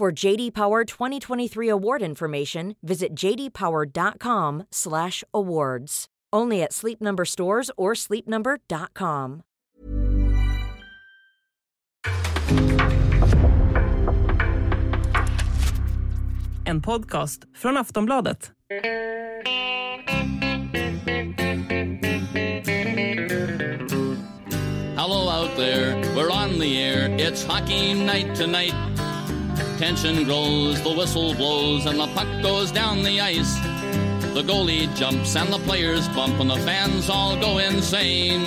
For JD Power 2023 award information, visit jdpower.com/awards. Only at Sleep Number stores or sleepnumber.com. En podcast från Aftonbladet. Hello out there, we're on the air. It's hockey night tonight. Tension grows, the whistle blows, and the puck goes down the ice. The goalie jumps and the players bump and the fans all go insane.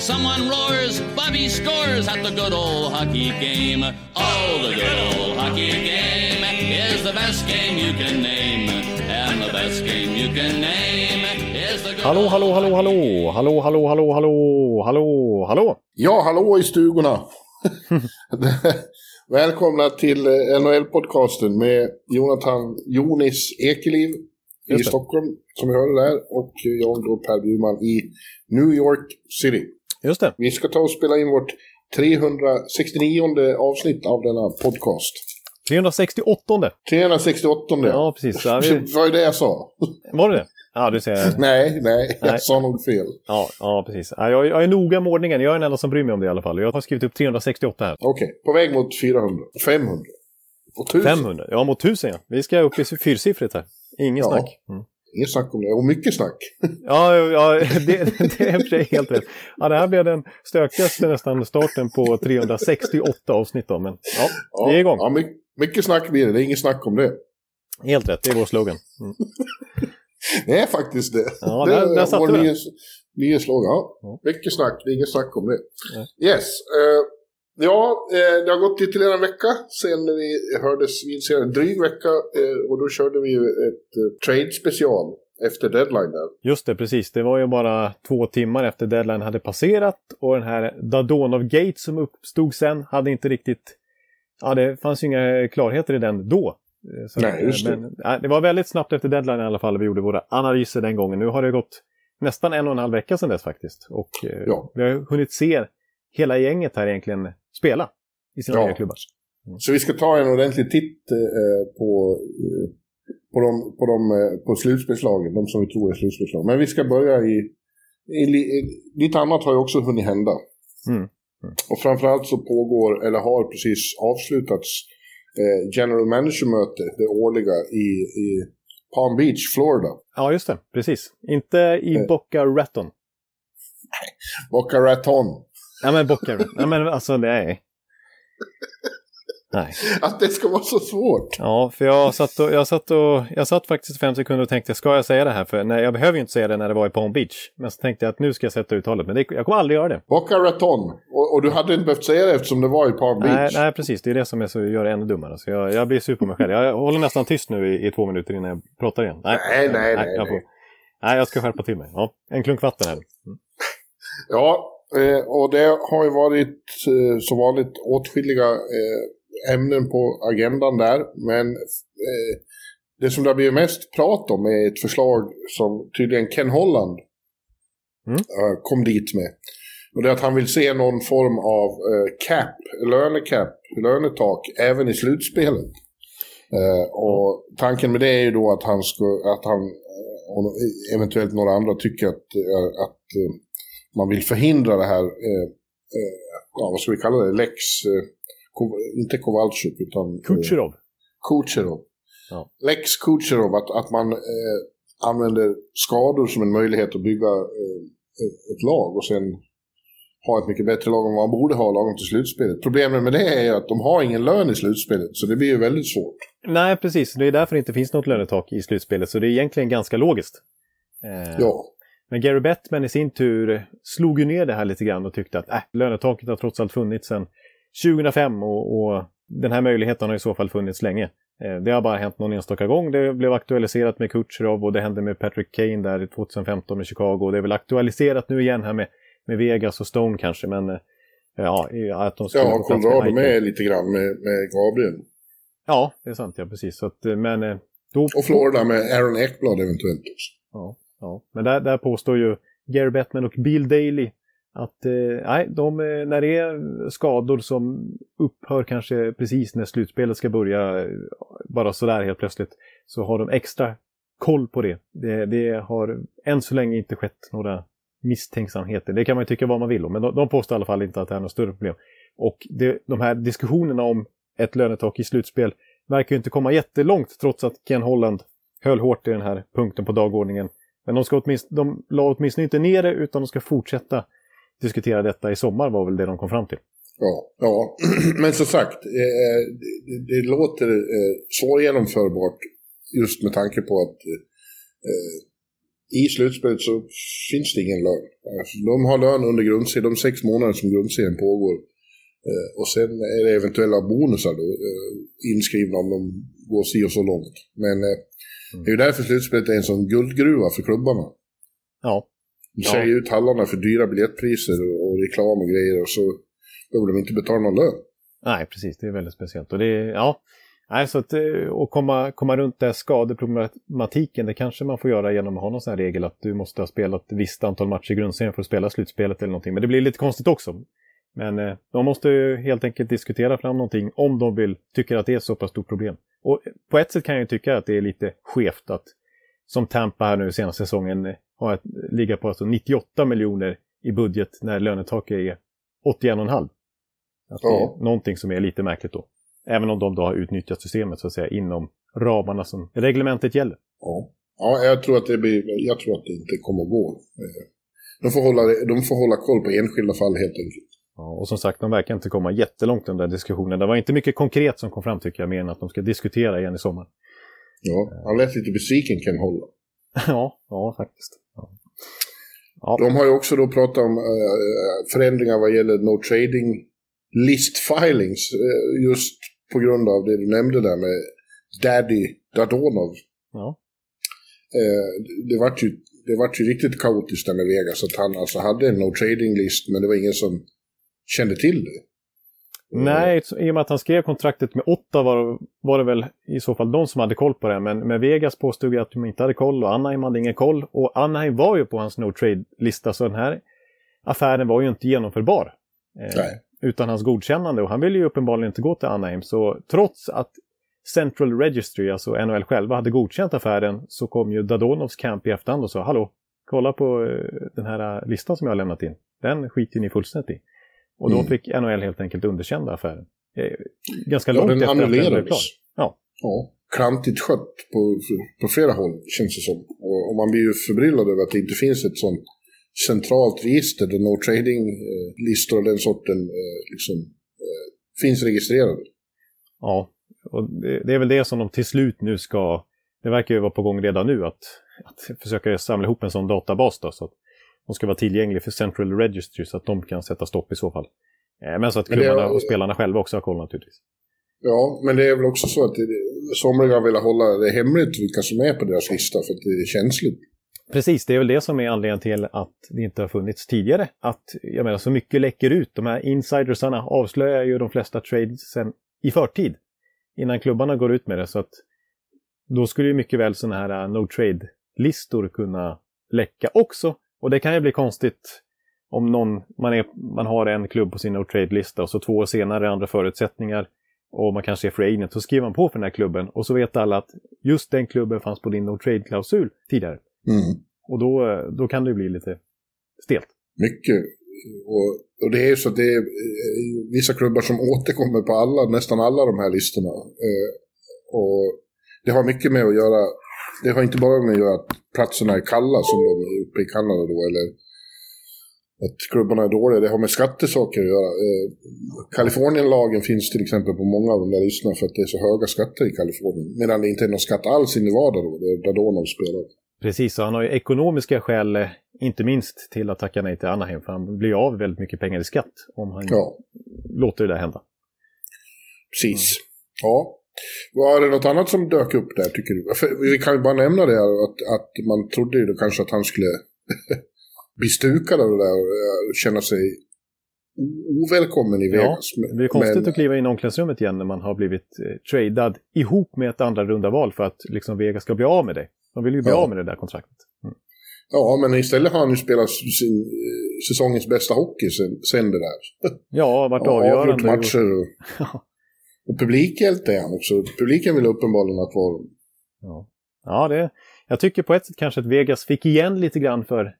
Someone roars, Bobby scores at the good old hockey game. Oh, the good old hockey game is the best game you can name. And the best game you can name is the good Hallå, old hallå, hallå, hockey hallå, hallå, hallå, hallå, hallå, hallå, hallå. Ja, hallå i stugorna! Välkomna till eh, NHL-podcasten med Jonathan Jonis Ekeliv i. Stockholm, som vi hörde där, och jag då Per Bjurman i New York City. Just det. Vi ska ta och spela in vårt 369 avsnitt av denna podcast. 368. 368. Ja, precis. Ja, vi... Det var ju det jag sa. Var det det? Ja, du ser. nej, nej, jag Nej. sa nog fel. Ja, ja precis. Ja, jag, jag är noga med ordningen. Jag är den enda som bryr mig om det i alla fall. Jag har skrivit upp 368 här. Okej, på väg mot 400. 500. Och 1000. 500. Ja, mot 1000 ja. Vi ska upp i fyrsiffrigt här. Inget Ja. snack. Mm. Inget snack om det. Och mycket snack. Ja, ja det, det är för sig helt rätt. Ja, det här blev den stökigaste nästan starten på 368 avsnitt då. Men ja, vi är igång. Ja, my- mycket snack blir det. Det är inget snack om det. Helt rätt. Det är vår slogan. Mm. Det är faktiskt det. Ja, det där- där är satte vår nya slogan. Ja. Ja. Mycket snack, det är inget snack om det. Yes. eh, ja, eh, det har gått lite en vecka sedan vi hördes vid senare. En dryg vecka. eh, och då körde vi ju ett eh, trade-special efter deadline. Just det, precis. Det var ju bara två timmar efter deadline hade passerat och den här Dadonov Gate som uppstod sen hade inte riktigt... Ja, det fanns ju inga klarheter i den då. Eh, Så, Nej, just det. Men, ja, det var väldigt snabbt efter deadline i alla fall vi gjorde våra analyser den gången. Nu har det gått nästan en och en halv vecka sedan dess faktiskt. Och eh, Ja. vi har hunnit se hela gänget här egentligen spela i sina Ja. nya klubbar. Så vi ska ta en ordentlig titt eh, på, eh, på, de, på, de, eh, på slutspelslagen, de som vi tror är slutspelslag. Men vi ska börja i, i, i... Lite annat har ju också hunnit hända. Mm. Och framförallt så pågår, eller har precis avslutats, General Manager-möte, det årliga i, i Palm Beach, Florida. Ja, just det. Precis. Inte i Eh. Boca Raton. Boca Raton. Nej, men Boca Raton. Nej, men alltså nej. Nej. Att det ska vara så svårt! Ja, för jag satt, och, jag, satt och, jag satt faktiskt fem sekunder och tänkte, ska jag säga det här? För nej, jag behöver ju inte säga det när det var i Palm Beach. Men så tänkte jag att nu ska jag sätta uttalet. Men det, jag kommer aldrig göra det. Boca Raton. Och, och du hade inte behövt säga det eftersom det var i Palm Nej, Beach. nej, precis. Det är det som är så, gör det ännu dummare. Så jag, jag blir sur på mig själv. Jag håller nästan tyst nu i, i två minuter innan jag pratar igen. Nej, nej, nej, jag, får, nej. nej, jag ska skärpa till mig. Ja, en klunk vatten här. Ja, eh, och det har ju varit eh, som vanligt åtskilliga eh, ämnen på agendan där. Men eh, det som det har blivit mest prat om är ett förslag som tydligen Ken Holland Mm. eh, kom dit med. Och det är att han vill se någon form av eh, cap, lönecap, lönetak även i slutspelet. Eh, och tanken med det är ju då att han, ska, att han eh, och eventuellt några andra tycker att, eh, att man vill förhindra det här, ja, vad ska vi kalla det, lex, Ko- inte Kowalczyk utan eh, Kucherov. Kucherov. Ja. Lex Kucherov, att, att man eh, använder skador som en möjlighet att bygga eh, ett, ett lag och sen ha ett mycket bättre lag än vad man borde ha lagom till slutspelet. Problemet med det är ju att de har ingen lön i slutspelet, så det blir ju väldigt svårt. Nej, precis. Det är därför det inte finns något lönetak i slutspelet. Så det är egentligen ganska logiskt. Eh, Ja, Men Gary Bettman i sin tur slog ju ner det här lite grann och tyckte att äh, lönetaket har trots allt funnits sedan 2005 och, och den här möjligheten har i så fall funnits länge. Eh, det har bara hänt någon enstaka gång. Det blev aktualiserat med Kutjerov och det hände med Patrick Kane där 2015 med Chicago. Det är väl aktualiserat nu igen här med, med Vegas och Stone kanske, men eh, ja, att de skulle Ja, Colorado med lite grann med, med Gabriel. Ja, det är sant, ja precis. Så att, men, då... Och Florida med Aaron Ekblad eventuellt också. Ja, ja. men där, där påstår ju Gary Bettman och Bill Daly att eh, nej, de, eh, när det är skador som upphör kanske precis när slutspelet ska börja, eh, bara sådär helt plötsligt, så har de extra koll på det. det. Det, har än så länge inte skett några misstänksamheter. Det kan man ju tycka vad man vill om, men de, de påstår i alla fall inte att det är något större problem. Och det, de här diskussionerna om ett lönetak i slutspel verkar ju inte komma jättelångt trots att Ken Holland höll hårt i den här punkten på dagordningen. Men de, ska åtminstone, de la åtminstone inte ner det utan de ska fortsätta diskutera detta i sommar var väl det de kom fram till. Ja, ja. men som sagt, eh, det, det, låter eh, svårgenomförbart just med tanke på att eh, i slutspelet så finns det ingen lön. Alltså, de har lön under grundserien, de sex månader som grundserien pågår. Eh, och sen är det eventuella bonusar då, eh, inskrivna om de går si och så långt. Men eh, mm. det är ju därför slutspelet är en sån guldgruva för klubbarna. Ja. De säljer ja. ut hallarna för dyra biljettpriser och reklam och grejer och så behöver de inte betala någon lön. Nej, precis. Det är väldigt speciellt. Och det ja, Nej, så att, att komma, komma runt det skadeproblematiken, det kanske man får göra genom att ha någon sån här regel att du måste ha spelat ett visst antal matcher i grundserien för att spela slutspelet eller någonting. Men det blir lite konstigt också. Men eh, de måste ju helt enkelt diskutera fram någonting om de vill, tycker att det är ett så pass stort problem. Och på ett sätt kan jag ju tycka att det är lite skevt att som Tampa här nu senaste säsongen har ett, ligga på alltså 98 miljoner i budget när lönetaket är 81,5. Att ja. det är någonting som är lite märkligt då. Även om de då har utnyttjat systemet så att säga inom ramarna som reglementet gäller. Ja, ja jag, tror att det blir, jag tror att det inte kommer att gå. De får, hålla, de får hålla koll på enskilda fall helt enkelt. Ja, och som sagt, de verkar inte komma jättelångt den där diskussionen. Det var inte mycket konkret som kom fram tycker jag, mer än att de ska diskutera igen i sommar. Ja, han lät lite besviken kan hålla. ja, ja faktiskt. Ja. Ja. De har ju också då pratat om äh, förändringar vad gäller no trading list filings. Äh, just på grund av det du nämnde där med Daddy Dadonov. Ja. Äh, det vart ju, det var ju riktigt kaotiskt där med Vegas. Att han alltså hade en no trading list men det var ingen som kände till det. Nej, i och med att han skrev kontraktet med åtta var, var det väl i så fall de som hade koll på det. Men med Vegas påstod jag att de inte hade koll och Anaheim hade ingen koll. Och Anaheim var ju på hans no trade-lista så den här affären var ju inte genomförbar. Eh, utan hans godkännande och han ville ju uppenbarligen inte gå till Anaheim. Så trots att Central Registry, alltså NHL själva, hade godkänt affären så kom ju Dadonovs camp i efterhand och sa hallå, kolla på eh, den här listan som jag har lämnat in. Den skiter ni fullständigt i. Och då mm. fick NHL helt enkelt underkända affären. Eh, ganska långt ja, den efter att den blev klar. Ja. ja. Klantigt skött på, på flera håll, känns det som. Och, och man blir ju förbryllad över att det inte finns ett sånt centralt register där no trading-listor och den sorten eh, liksom, eh, finns registrerade. Ja, och det, det, är väl det som de till slut nu ska... Det verkar ju vara på gång redan nu att, att försöka samla ihop en sån databas då, så att de ska vara tillgängliga för Central Registry så att de kan sätta stopp i så fall. Eh, men så att klubbarna och spelarna själva också har koll naturligtvis. Ja, men det är väl också så att somliga vill hålla det hemligt vilka som är på deras lista för att det är känsligt. Precis, det är väl det som är anledningen till att det inte har funnits tidigare. Att, jag menar, så mycket läcker ut. De här insidersarna avslöjar ju de flesta tradesen i förtid. Innan klubbarna går ut med det. Så att då skulle ju mycket väl sådana här uh, no trade-listor kunna läcka också. Och det kan ju bli konstigt om någon, man, är, man har en klubb på sin no trade-lista och så två år senare andra förutsättningar och man kanske är free agent, så skriver man på för den här klubben och så vet alla att just den klubben fanns på din no trade-klausul tidigare. Mm. Och då, då kan det bli lite stelt. Mycket. Och, och det är ju så att det är eh, vissa klubbar som återkommer på alla, nästan alla de här listorna. Eh, och det har mycket med att göra det har inte bara med att göra att platserna är kalla som de är uppe i Kanada då, eller att klubbarna är dåliga. Det har med skattesaker att göra. Eh, Kalifornienlagen finns till exempel på många av de där listorna för att det är så höga skatter i Kalifornien. Medan det inte är någon skatt alls i Nevada då, där Dadonov spelar. Precis, och han har ju ekonomiska skäl, eh, inte minst till att tacka nej till Anaheim, för han blir av väldigt mycket pengar i skatt om han ja. låter det där hända. precis. Ja. Var det något annat som dök upp där tycker du? För vi kan ju bara nämna det att, att man trodde ju då kanske att han skulle bli stukad av det där och eh, känna sig ovälkommen i Vegas. Ja, det är konstigt men... att kliva in i omklädningsrummet igen när man har blivit eh, tradad ihop med ett andra runda val för att liksom Vegas ska bli av med dig. De vill ju bli ja. av med det där kontraktet. Mm. Ja, men istället har han ju spelat sin, eh, säsongens bästa hockey sen, sen det där. Ja, varit avgörande. Avgjort matcher. Och, och publikhjälte är han också. Publiken vill uppenbarligen ha kvar honom. Ja, ja det, jag tycker på ett sätt kanske att Vegas fick igen lite grann för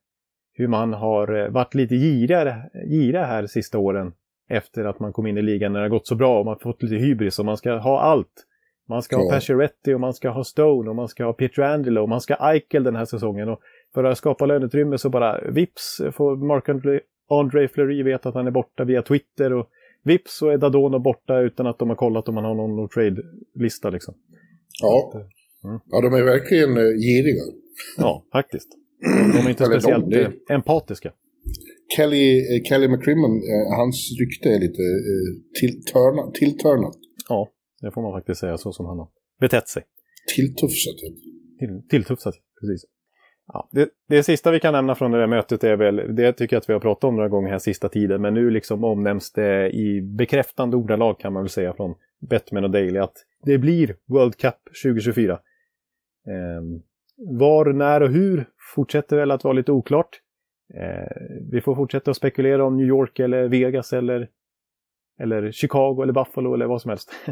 hur man har eh, varit lite giriga, giriga här sista åren efter att man kom in i ligan när det har gått så bra och man fått lite hybris och man ska ha allt. Man ska ja. ha Pacioretty och man ska ha Stone och man ska ha Pietrangelo och man ska ha Eichel den här säsongen. Och för att skapa löneutrymme så bara vips får Mark André Fleury veta att han är borta via Twitter och vips så är Dadono borta utan att de har kollat om han har någon trade-lista liksom. Ja. Mm. ja, de är verkligen eh, giriga. Ja, faktiskt. De är inte speciellt de, det... empatiska. Kelly, eh, Kelly McCrimmon, eh, hans rykte är lite tilltörnat. tilltörnat. Ja, det får man faktiskt säga så som han har betett sig. Tilltufsat. Till, tilltufsat, precis. Ja, det, det sista vi kan nämna från det där mötet är väl, det tycker jag att vi har pratat om några gånger här sista tiden, men nu liksom omnämns det i bekräftande ordalag kan man väl säga från Bettman och Daily att det blir World Cup 2024. Eh, var, när och hur fortsätter väl att vara lite oklart. Eh, vi får fortsätta att spekulera om New York eller Vegas eller, eller Chicago eller Buffalo eller vad som helst.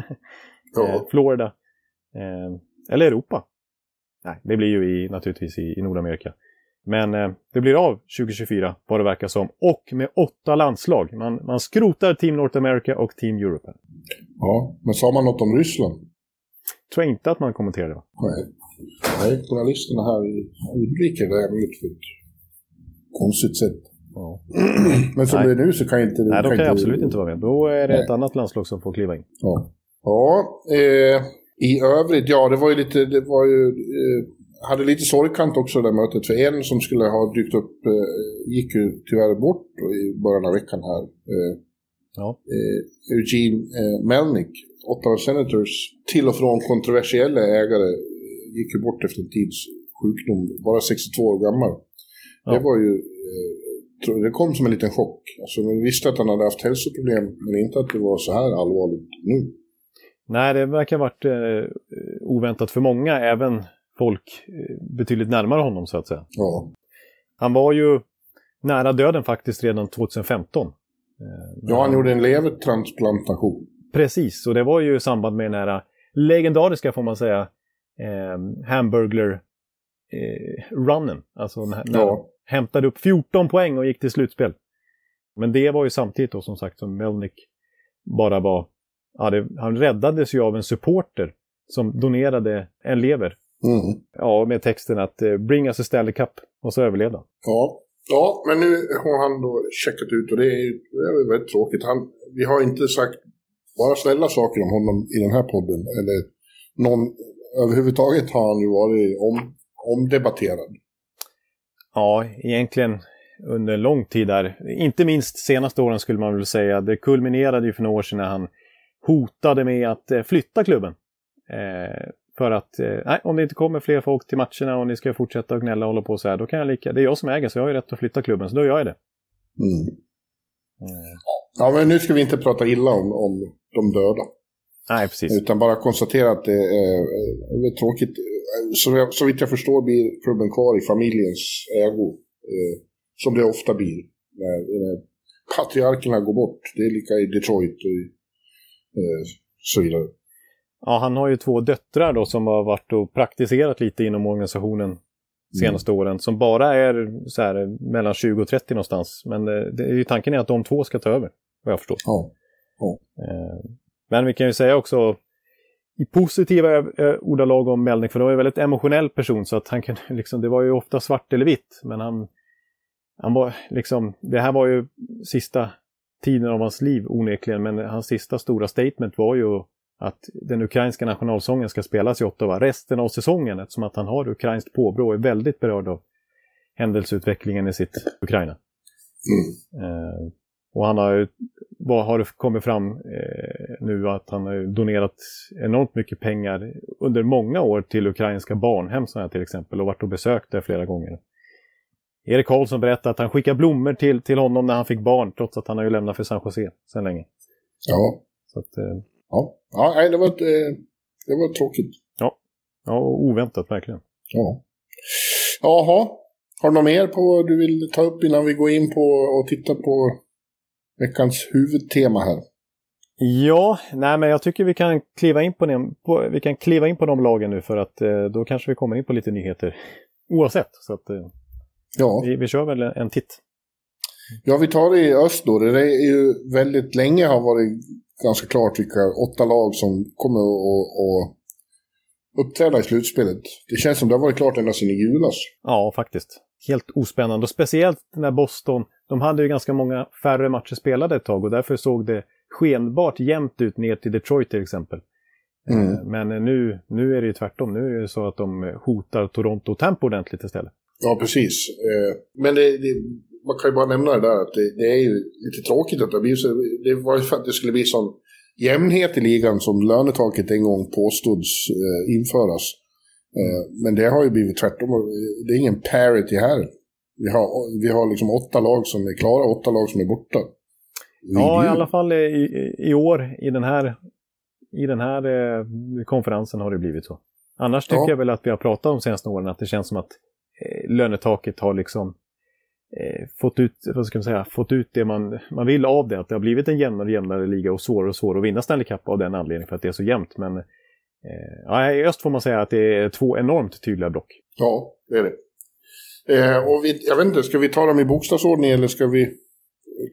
ja. eh, Florida. Eh, eller Europa. Nej, det blir ju i, naturligtvis i, i Nordamerika. Men eh, det blir av 2024 vad det verkar som. Och med åtta landslag. Man, man skrotar Team North America och Team Europe. Ja, men sa man något om Ryssland? Tror jag inte att man kommenterade. Va? Nej. Nej, journalisterna här undviker det ämnet på ett konstigt sätt. Ja. Men som Nej. det är nu så kan inte... Nej, då kan jag absolut inte vara med. Då är det Nej. ett annat landslag som får kliva in. Ja, ja eh, i övrigt, ja det var ju lite, det var ju, eh, hade lite sorgkant också det där mötet. För en som skulle ha dykt upp eh, gick ju tyvärr bort i början av veckan här. Eh, ja. Eh, Eugene eh, Melnick, Ottawa Senators till och från kontroversiella ägare, gick ju bort efter en tids sjukdom, bara 62 år gammal. Ja. Det var ju, eh, det kom som en liten chock. Alltså, vi visste att han hade haft hälsoproblem, men inte att det var så här allvarligt nu. Nej, det verkar ha varit eh, oväntat för många, även folk eh, betydligt närmare honom så att säga. Ja. Han var ju nära döden faktiskt redan 2015. Eh, ja, han gjorde en levertransplantation. Precis, och det var ju i samband med den här legendariska, får man säga, eh, Hamburglar eh. Alltså när, när ja. hämtade upp 14 poäng och gick till slutspel. Men det var ju samtidigt då som sagt som Melnick bara var ja, det, han räddades ju av en supporter som donerade en lever. Mm. Ja, med texten att eh, bring us a Stanley Cup. Och så överlevde han. Ja. ja, men nu har han då checkat ut och det är, det är väldigt tråkigt. Han, vi har inte sagt bara snälla saker om honom i den här podden. Eller någon, överhuvudtaget har han ju varit om, omdebatterad. Ja, egentligen under en lång tid där. Inte minst senaste åren skulle man väl säga. Det kulminerade ju för några år sedan när han hotade med att eh, flytta klubben. Eh, för att eh, nej, om det inte kommer fler folk till matcherna och ni ska fortsätta att gnälla och hålla på så här, då kan jag lika... Det är jag som äger så jag har ju rätt att flytta klubben, så då gör jag det. Mm. Mm. Ja, men nu ska vi inte prata illa om, om de döda. Nej, precis. Utan bara konstatera att det är, är tråkigt. Så, så vitt jag förstår blir klubben kvar i familjens ägo. Eh, som det ofta blir när, när patriarkerna går bort. Det är lika i Detroit och i så vidare. Ja, han har ju två döttrar då som har varit och praktiserat lite inom organisationen senaste mm. åren som bara är så här, mellan 20 och 30 någonstans. Men det, eh, det är ju tanken är att de två ska ta över, vad jag förstår. Ja. ja. Eh, men vi kan ju säga också i positiva ordalag om Melnick, för det var en väldigt emotionell person så att han kan liksom, det var ju ofta svart eller vitt. Men han, han var liksom, det här var ju sista tiden av hans liv onekligen, men hans sista stora statement var ju att den ukrainska nationalsången ska spelas i Ottawa resten av säsongen eftersom att han har ukrainskt påbrå och är väldigt berörd av händelseutvecklingen i sitt Ukraina. Mm. Eh, Och han har ju, vad har det kommit fram eh, nu att han har donerat enormt mycket pengar under många år till ukrainska barnhem här, till exempel och varit och besökt där flera gånger. Erik Karlsson berättade att han skickade blommor till, till honom när han fick barn trots att han har ju lämnat för San Jose sedan länge. Ja. Så att, eh, Ja, ja nej, det, var, ett, eh, det var tråkigt. ja, oväntat verkligen. Ja. Jaha. Har du något mer på du vill ta upp innan vi går in på och titta på veckans huvudtema här? Ja, nej men jag tycker vi kan kliva in på, den, på, vi kan kliva in på de lagen nu för att eh, då kanske vi kommer in på lite nyheter oavsett. Så att, eh, Ja. vi, vi kör väl en titt. ja, vi tar det i öst då. Det är ju väldigt länge har varit ganska klart vilka åtta lag som kommer att uppträda i slutspelet. Det känns som det har varit klart ända sedan i julas. Ja, faktiskt. Helt ospännande och speciellt när Boston, de hade ju ganska många färre matcher spelade ett tag och därför såg det skenbart jämnt ut ner till Detroit till exempel. Mm. Eh, Men nu, nu är det ju tvärtom. Nu är det så att de hotar Toronto och Tampa ordentligt istället. Ja, precis. Eh, Men det, det, man kan ju bara nämna det där att det, det är ju lite tråkigt att det blir så. Det var ju för att det skulle bli sån jämnhet i ligan som lönetaket en gång påstods eh, införas. Eh, men det har ju blivit tvärtom. Det är ingen parity här. Vi har, vi har liksom åtta lag som är klara, åtta lag som är borta. Ja, i alla fall i, i, år i den här, i den här eh, konferensen har det blivit så. Annars tycker Ja. jag väl att vi har pratat om de senaste åren att det känns som att lönetaket har liksom eh, fått, ut, vad ska man säga, fått ut det man, man vill av det. Att det har blivit en jämnare och jämnare liga och svårare och svårare att vinna Stanley Cup av den anledningen för att det är så jämnt. Men eh, ja, i öst får man säga att det är två enormt tydliga block. Ja, det är det. Eh, och vi, jag vet inte, ska vi ta dem i bokstavsordning eller ska vi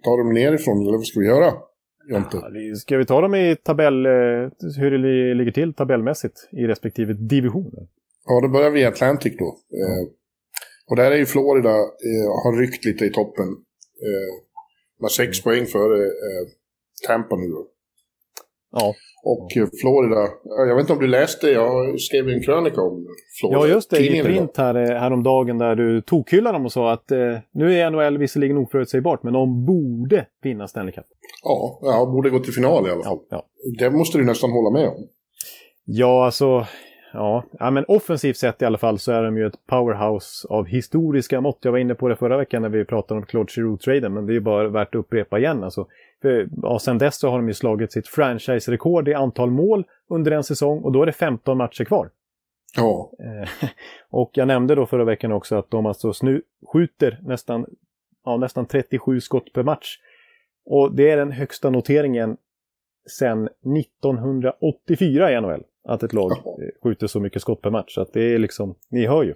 ta dem nerifrån? Eller vad ska vi göra? Jonte? Ja, Ska vi ta dem i tabell, eh, hur det li- ligger till tabellmässigt i respektive divisioner? Ja, då börjar vi i Atlantic då. Eh, och där är ju Florida, eh, har ryckt lite i toppen. Eh, med sex poäng före eh, Tampa nu då. Ja, Och eh, Florida, ja, jag vet inte om du läste, jag skrev en krönika om Florida. Ja, just det. I print här, eh, häromdagen där du tokhyllade dem och sa att eh, nu är NHL visserligen oförutsägbart, men de borde vinna Stanley Cup. Ja, ja, borde gå till final i alla fall. Ja, ja. Det måste du nästan hålla med om. ja alltså... Ja. ja, men offensivt sett i alla fall så är de ju ett powerhouse av historiska mått. Jag var inne på det förra veckan när vi pratade om Claude Giroux-traden, men det är bara värt att upprepa igen. Alltså, för, ja, sen dess så har de ju slagit sitt franchise-rekord i antal mål under en säsong och då är det 15 matcher kvar. Ja, Eh, Och jag nämnde då förra veckan också att de alltså nu skjuter nästan, ja, nästan 37 skott per match. Och det är den högsta noteringen sedan 1984 i NHL. Att ett lag Jaha. skjuter så mycket skott per match. Så att det är liksom, ni hör ju.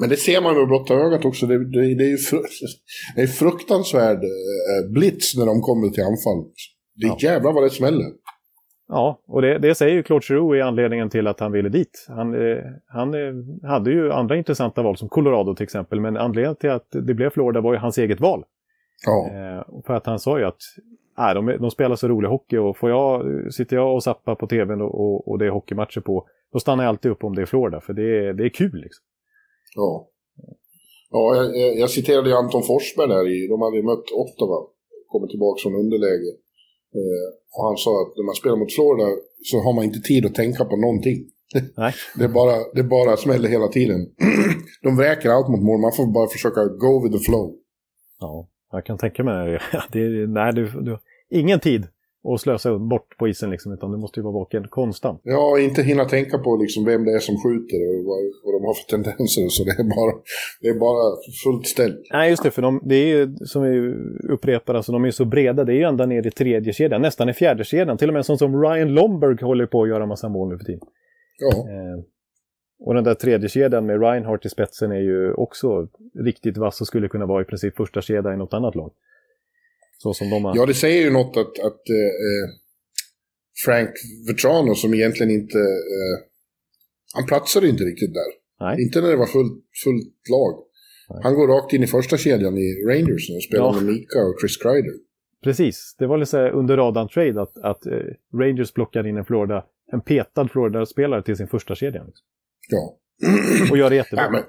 men det ser man med blotta ögat också. Det, det, det är ju fru, det är fruktansvärd eh, blitz när de kommer till anfall. Det är Ja. jävlar vad det smäller. Ja, och det, det säger ju Claude Giroux är anledningen till att han ville dit. Han, eh, han eh, hade ju andra intressanta val som Colorado till exempel. Men anledningen till att det blev Florida var ju hans eget val. Ja, Eh, för att han sa ju att äh, de, de spelar så rolig hockey och får jag, sitter jag och zappar på tvn och, och, och det är hockeymatcher på, då stannar jag alltid upp om det är Florida, för det är, det är kul. Liksom. ja. Ja, jag, jag- jag citerade ju Anton Forsberg där i, de hade ju mött Ottawa, kommit tillbaka från underläge. Eh, och han sa att när man spelar mot Florida så har man inte tid att tänka på någonting. Nej. Det är bara, det är bara smäller hela tiden. de vräker allt mot mål, man får bara försöka go with the flow. Ja, jag kan tänka mig det. det. Nej, du, du ingen tid att slösa bort på isen, liksom, utan du måste ju vara vaken konstant. Ja, inte hinna tänka på liksom vem det är som skjuter och vad, vad de har för tendenser. Så det är bara, det är bara fullt ställt. Nej, just det, för de, det är ju som vi upprepar, alltså, de är ju så breda, det är ju ända ner i tredje kedjan, nästan i fjärde kedjan. Till och med en sån som Ryan Lomberg håller på att göra massa mål nu för tiden. Ja, Eh, och den där tredje kedjan med Reinhardt i spetsen är ju också riktigt vass och skulle kunna vara i princip första kedja i något annat lag. Så som de har... ja det säger ju något att, att eh, Frank Vetrano som egentligen inte... Eh, han platsade inte riktigt där. Nej. Inte när det var fullt, fullt lag. Nej. Han går rakt in i första kedjan i Rangers och spelar Ja. med Mika och Chris Kreider. Precis, det var lite under radarn trade att, att eh, Rangers plockade in en Florida, en petad Florida-spelare till sin första kedja. Liksom. Ja. Och gör det jättebra. Nej, men,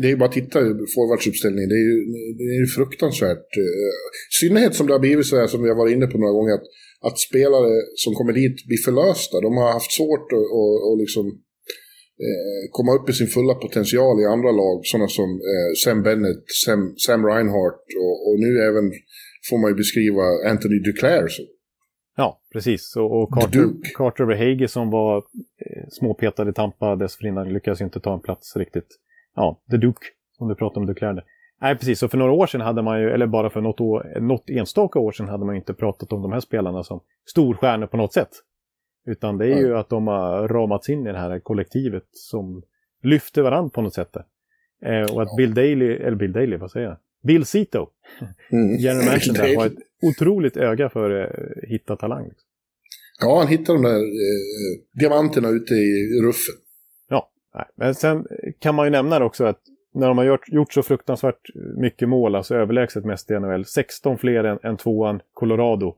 Det är ju bara att titta på forwardsuppställningen. Det är ju, det är fruktansvärt. I synnerhet som det har blivit så här som vi har varit inne på några gånger. Att, att spelare som kommer dit blir förlösta. De har haft svårt att och, och liksom, eh, komma upp i sin fulla potential i andra lag. Sådana som eh, Sam Bennett, Sam, Sam Reinhardt och, och nu även får man ju beskriva Anthony Duclair. Så. Ja, precis. Och, och Carter, Carter Verhage som var eh, småpetad i Tampa dessförinnan lyckades inte ta en plats riktigt. Ja, The Duke, som du pratade om, Duclair. Nej, precis. Så för några år sedan hade man ju, eller bara för något, år, något enstaka år sedan hade man inte pratat om de här spelarna som storstjärnor på något sätt. Utan det är mm. ju att de har ramats in i det här kollektivet som lyfter varandra på något sätt. Eh, och att Bill Daly, eller Bill Daly, vad säger jag? Bill Zito, mm. general manager där, har ett otroligt öga för att eh, hitta talang. Ja, han hittar de där eh, diamanterna ute i ruffen. Ja, nej. men sen kan man ju nämna också att när de har gjort, gjort så fruktansvärt mycket mål, alltså överlägset mest i NHL, 16 fler än, än tvåan Colorado.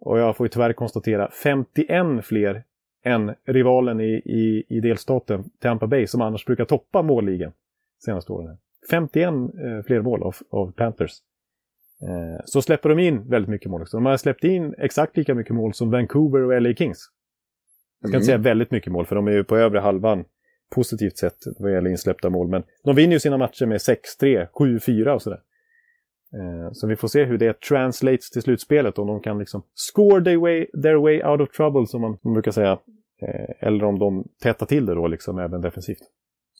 Och jag får ju tyvärr konstatera 51 fler än rivalen i, i, i delstaten Tampa Bay som annars brukar toppa målligan senaste åren. 51 eh, fler mål av, av Panthers. Eh, så släpper de in väldigt mycket mål också. De har släppt in exakt lika mycket mål som Vancouver och LA Kings. Jag ska mm. inte säga väldigt mycket mål, för de är ju på övre halvan positivt sett vad gäller insläppta mål. Men de vinner ju sina matcher med 6-3, 7-4 och sådär. Eh, så vi får se hur det translates till slutspelet, om de kan liksom score their way, their way out of trouble, som man brukar säga. Eh, eller om de tätar till det då, liksom, även defensivt.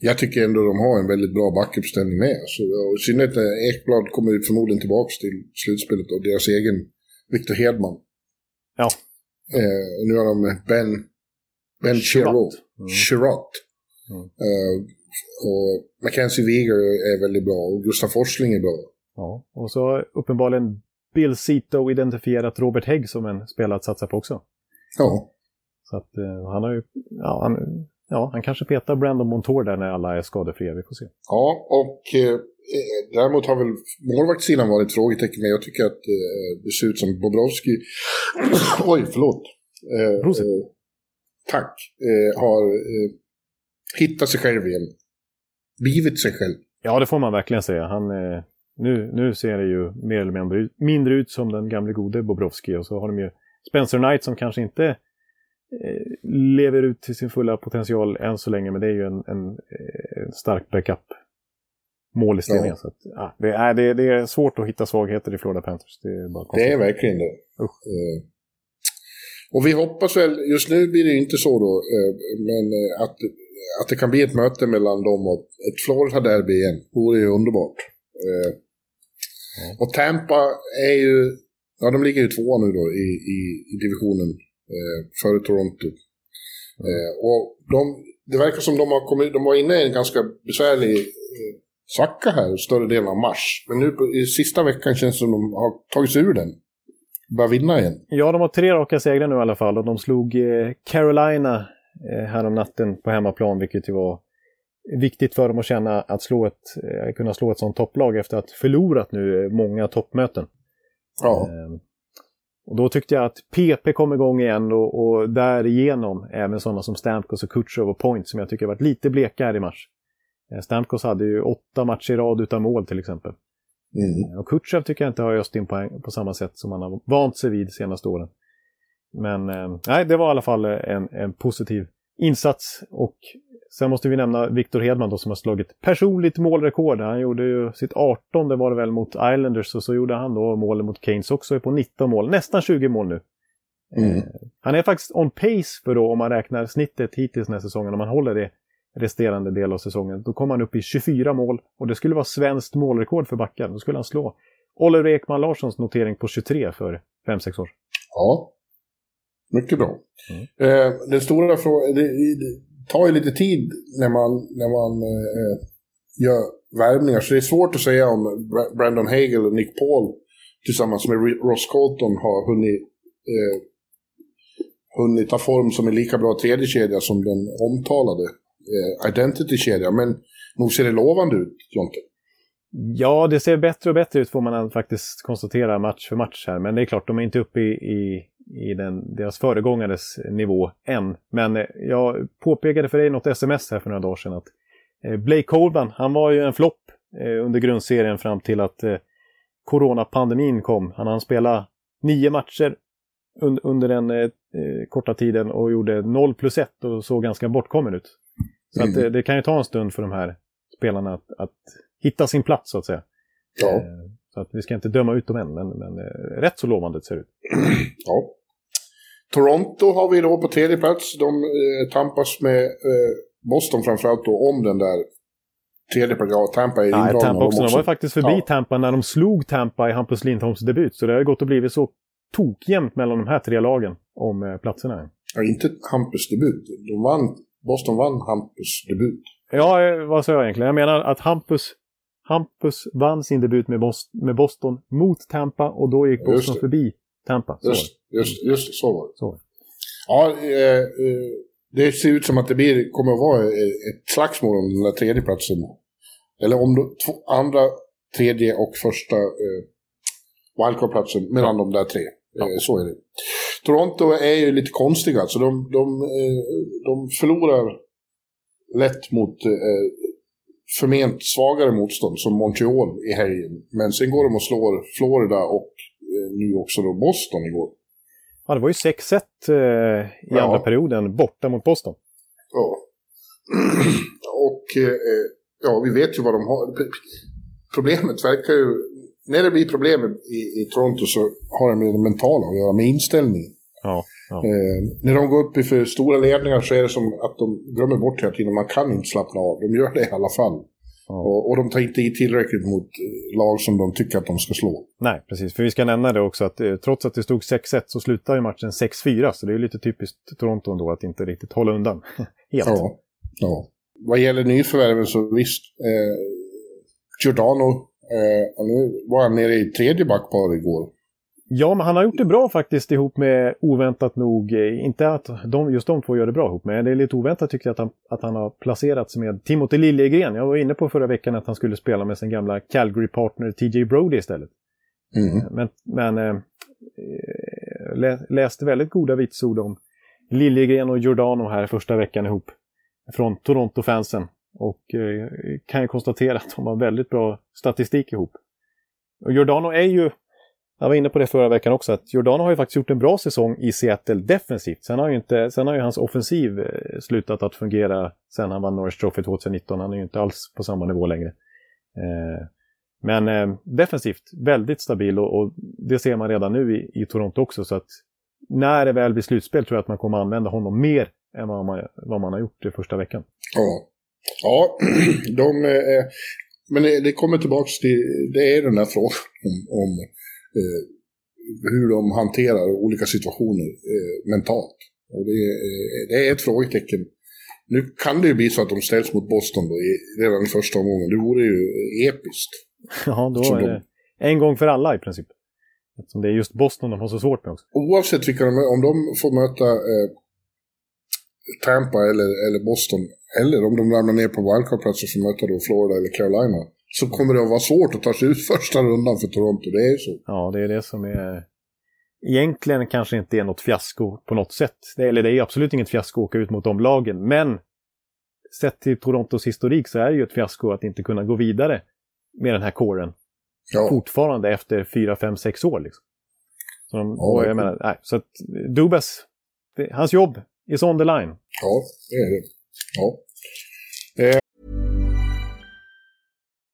Jag tycker ändå de har en väldigt bra backuppställning med. Så, I synnerhet när Ekblad kommer ut förmodligen tillbaka till slutspelet och deras egen Victor Hedman. Ja. Eh, nu har de Ben, ben Chirot. Mm. Chirot. Mm. Eh, och Mackenzie Wieger är väldigt bra och Gustav Forsling är bra. Ja, och så uppenbarligen Bill Zito identifierat Robert Hägg som en spelare att satsa på också. Ja. Så att uh, han har ju, ja, han, ja, han kanske petar Brandon Montour där när alla är skadefria, vi får se. Ja, och eh, däremot har väl målvaktssidan varit frågetecken, men jag tycker att eh, det ser ut som Bobrovski, oj, förlåt. Eh, eh, tack, eh, har eh, hittat sig själv igen. Blivit sig själv. Ja, det får man verkligen säga. Han, nu, nu ser det ju mer eller mindre, mindre ut som den gamle gode Bobrovski och så har de ju Spencer Knight som kanske inte eh, lever ut till sin fulla potential än så länge, men det är ju en, en, en eh, stark backup mål i. Ja. Så att, ja, det, är, det, det, är svårt att hitta svagheter i Florida Panthers. Det är, bara det är verkligen det. Uh. Och vi hoppas väl, just nu blir det inte så då, men att, att det kan bli ett möte mellan dem och ett Florida-derby igen. Det vore ju underbart. Mm. Och Tampa är ju, ja de ligger ju tvåa nu då i, i, i divisionen eh, före Toronto. Mm. Eh, och de, det verkar som de har kommit, de var inne i en ganska besvärlig eh, svacka här större delen av mars. Men nu på, i sista veckan känns det som de har tagit sig ur den. Börjar vinna igen. Ja, de har tre raka segrar nu i alla fall och de slog eh, Carolina eh, härom natten på hemmaplan, vilket ju var viktigt för dem att känna att slå ett, eh, kunna slå ett sånt topplag efter att förlorat nu många toppmöten. Ja. Ehm, och då tyckte jag att PP kom igång igen och, och därigenom även sådana som Stamkos och Kutjov och Point som jag tycker varit lite bleka här i mars. Eh, Stamkos hade ju åtta matcher i rad utan mål till exempel. Mm. Eh, och Kutjov tycker jag inte har öst in poäng på samma sätt som han har vant sig vid de senaste åren. Men eh, nej, det var i alla fall en, en positiv insats och Sen måste vi nämna Victor Hedman då som har slagit personligt målrekord. Han gjorde ju sitt 18 det var det väl mot Islanders och så gjorde han då målet mot Keynes också är på 19 mål. Nästan 20 mål nu. Mm. Eh, han är faktiskt on pace för då om man räknar snittet hittills den här säsongen. Om man håller det resterande del av säsongen. Då kommer han upp i 24 mål och det skulle vara svenskt målrekord för backen. Då skulle han slå Oliver Ekman Larssons notering på 23 för 5-6 år Ja, mycket bra. Mm. Eh, den stora frågan, tar ju lite tid när man, när man eh, gör värvningar. Så det är svårt att säga om Brandon Hagel och Nick Paul tillsammans med Ross Colton har hunnit, eh, hunnit ta form som en lika bra tredje kedja som den omtalade eh, Identity-kedjan. Men nog ser det lovande ut, Jonte. Ja, det ser bättre och bättre ut får man faktiskt konstatera match för match här. Men det är klart, de är inte uppe i, i i den, deras föregångares nivå än. Men eh, jag påpekade för dig något sms här för några dagar sedan att Eh, Blake Coleman, han var ju en flopp eh, under grundserien fram till att coronapandemin kom. Han hann spela nio matcher un under den korta tiden och gjorde 0 plus 1 och såg ganska bortkommen ut. Så mm. att, det, det, kan ju ta en stund för de här spelarna att, att hitta sin plats så att säga. Ja. Så att vi ska inte döma ut dem än, men, men eh, rätt så lovande ser det ut. Ja. Toronto har vi då på tredje plats. De eh, tampas med eh, Boston framförallt då om den där tredje plats. Ja, Tampa är indragna. Nej, Tampa också. De var faktiskt förbi ja. Tampa när de slog Tampa i Hampus Lindholms debut. Så det har gått och blivit så tokjämnt mellan de här tre lagen om eh, platserna. Ja, inte Hampus debut. De vann, Boston vann Hampus debut. Ja, eh, vad sa jag egentligen? Jag menar att Hampus, Hampus vann sin debut med, Boston, med Boston mot Tampa och då gick Boston förbi Tampa. Så just, just, just så var det. Så. Ja, eh, eh, det ser ut som att det blir, kommer att vara ett slagsmål om den där tredje platsen. Eller om de, två, andra, tredje och första eh, wildcard-platsen mellan de där tre. Ja. Eh, så är det. Toronto är ju lite konstiga, så de, de, eh, de förlorar lätt mot eh, förment svagare motstånd som Montreal i helgen. Men sen går de och slår Florida och nu också då Boston igår. Ja, det var ju 6-1 eh, i ja. andra perioden borta mot Boston. Ja. och eh, ja, vi vet ju vad de har. Problemet verkar ju när det blir problem i, i Toronto så har det med det mentala att göra, med inställningen. Ja, ja. Eh, när de går upp i för stora ledningar så är det som att de glömmer bort hela tiden. Man kan inte slappna av. De gör det i alla fall. Ja. Och, och, de tar inte i tillräckligt mot eh, lag som de tycker att de ska slå. Nej, precis. För vi ska nämna det också att eh, trots att det stod 6-1 så slutar ju matchen 6-4. Så det är lite typiskt Toronto ändå att inte riktigt hålla undan. Helt. Ja, ja. Vad gäller nyförvärven så visst. Eh, Giordano Eh, nu var han nere i tredje backpar igår. Ja, men han har gjort det bra faktiskt ihop med oväntat nog. Eh, inte att de, just de två gör det bra ihop men det är lite oväntat tycker jag att han, att han har placerats med Timothy Liljegren. Jag var inne på förra veckan att han skulle spela med sin gamla Calgary-partner TJ Brody istället. Mm. Men, men äh, läste väldigt goda vitsord om Liljegren och Giordano här första veckan ihop. Från Toronto-fansen. Och eh, kan ju konstatera att de har väldigt bra statistik ihop. Och Giordano är ju, jag var inne på det förra veckan också, att Jordan har ju faktiskt gjort en bra säsong i Seattle defensivt. Sen har ju, inte, sen har ju hans offensiv eh, slutat att fungera sen han vann Norris Trophy 2019. Han är ju inte alls på samma nivå längre. Eh, men eh, defensivt väldigt stabil och, och, det ser man redan nu i, i Toronto också. Så att när det väl blir slutspel tror jag att man kommer använda honom mer än vad man, vad man har gjort i första veckan. Ja, Ja, de, eh, men det, det, kommer tillbaka till, det är den där frågan om, om eh, hur de hanterar olika situationer eh, mentalt. Och det, eh, det, är ett frågetecken. Nu kan det ju bli så att de ställs mot Boston då, i, redan i första omgången. Det vore ju episkt. Ja, då är det en gång för alla i princip. Eftersom det är just Boston de har så svårt med också. Oavsett vilka de, om de får möta eh, Tampa eller, eller Boston, eller om de ramlar ner på wildcard-platser som möter då Florida eller Carolina, så kommer det att vara svårt att ta sig ut första rundan för Toronto. Det är ju så. Ja, det är det som är... Egentligen kanske inte är något fiasko på något sätt. Det, eller det är absolut inget fiasko att åka ut mot de lagen, men sett till Torontos historik så är det ju ett fiasko att inte kunna gå vidare med den här kåren. Ja. Fortfarande efter 4, 5, 6 år. Liksom. Så, de, ja, jag menar, nej, så att Dubas, det, hans jobb is on the line. Ja, det är det. Ja.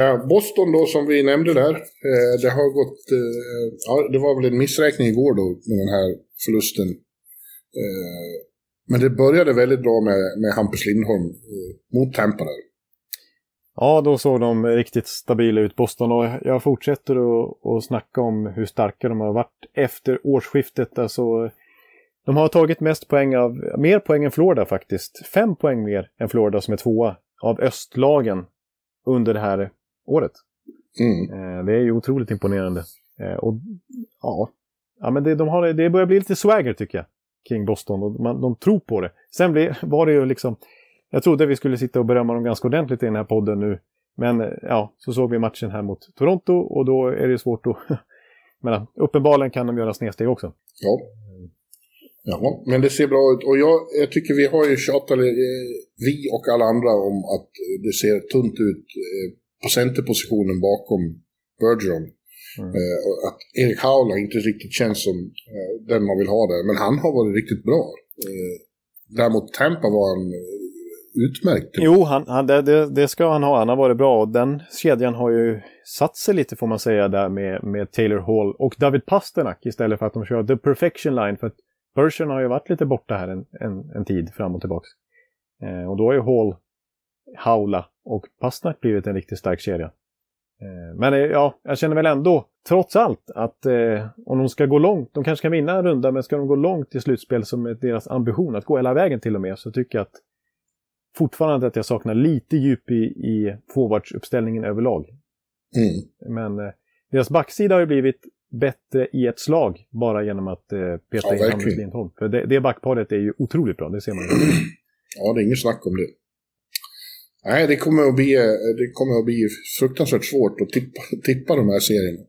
Äh, Boston då som vi nämnde där, eh, det har gått, eh, ja, det var väl en missräkning igår då med den här förlusten. Eh, men det började väldigt bra med, med Hampus Lindholm mot Tampa där. Ja, då såg de riktigt stabila ut, Boston. Och jag fortsätter att, att snacka om hur starka de har varit efter årsskiftet. Alltså, de har tagit mest poäng av, mer poäng än Florida faktiskt. Fem poäng mer än Florida som är tvåa av östlagen under det här året. Mm. Eh, det är ju otroligt imponerande. Eh, och ja, ja men det, de har, det börjar bli lite swagger tycker jag. Kring Boston och man, de tror på det. Sen blir, var det ju liksom, jag trodde vi skulle sitta och berömma dem ganska ordentligt i den här podden nu. Men ja, så såg vi matchen här mot Toronto och då är det svårt att... men uppenbarligen kan de göra snedsteg också. Ja. Ja, men det ser bra ut. Och jag, jag tycker vi har ju tjatat, eller, eh, vi och alla andra, om att det ser tunt ut på centerpositionen bakom Bergeron. Mm. Eh, att Erik Haula inte riktigt känns som eh, den man vill ha där. Men han har varit riktigt bra. Eh, däremot Tampa var han utmärkt. Jo, han, han, det, det, ska han ha. Han har varit bra och den kedjan har ju satt sig lite får man säga där med, med Taylor Hall och David Pasternak istället för att de kör The Perfection Line. För att Bergeron har ju varit lite borta här en, en, en tid fram och tillbaks. Eh, och då har ju Hall, Haula och Pasternak blivit en riktigt stark kedja. Eh, men eh, ja, jag känner väl ändå, trots allt, att eh, om de ska gå långt, de kanske kan vinna en runda, men ska de gå långt i slutspel som är deras ambition, att gå hela vägen till och med, så tycker jag att fortfarande att jag saknar lite djup i, i forwardsuppställningen överlag. Mm. Men eh, deras backsida har ju blivit bättre i ett slag bara genom att eh, peta Ja, in. Hampus Lindholm. För det, det backparet är ju otroligt bra, det ser man ju. Ja, det är inget snack om det. Nej, det kommer att bli, eh, det kommer att bli fruktansvärt svårt att tippa, tippa de här serierna.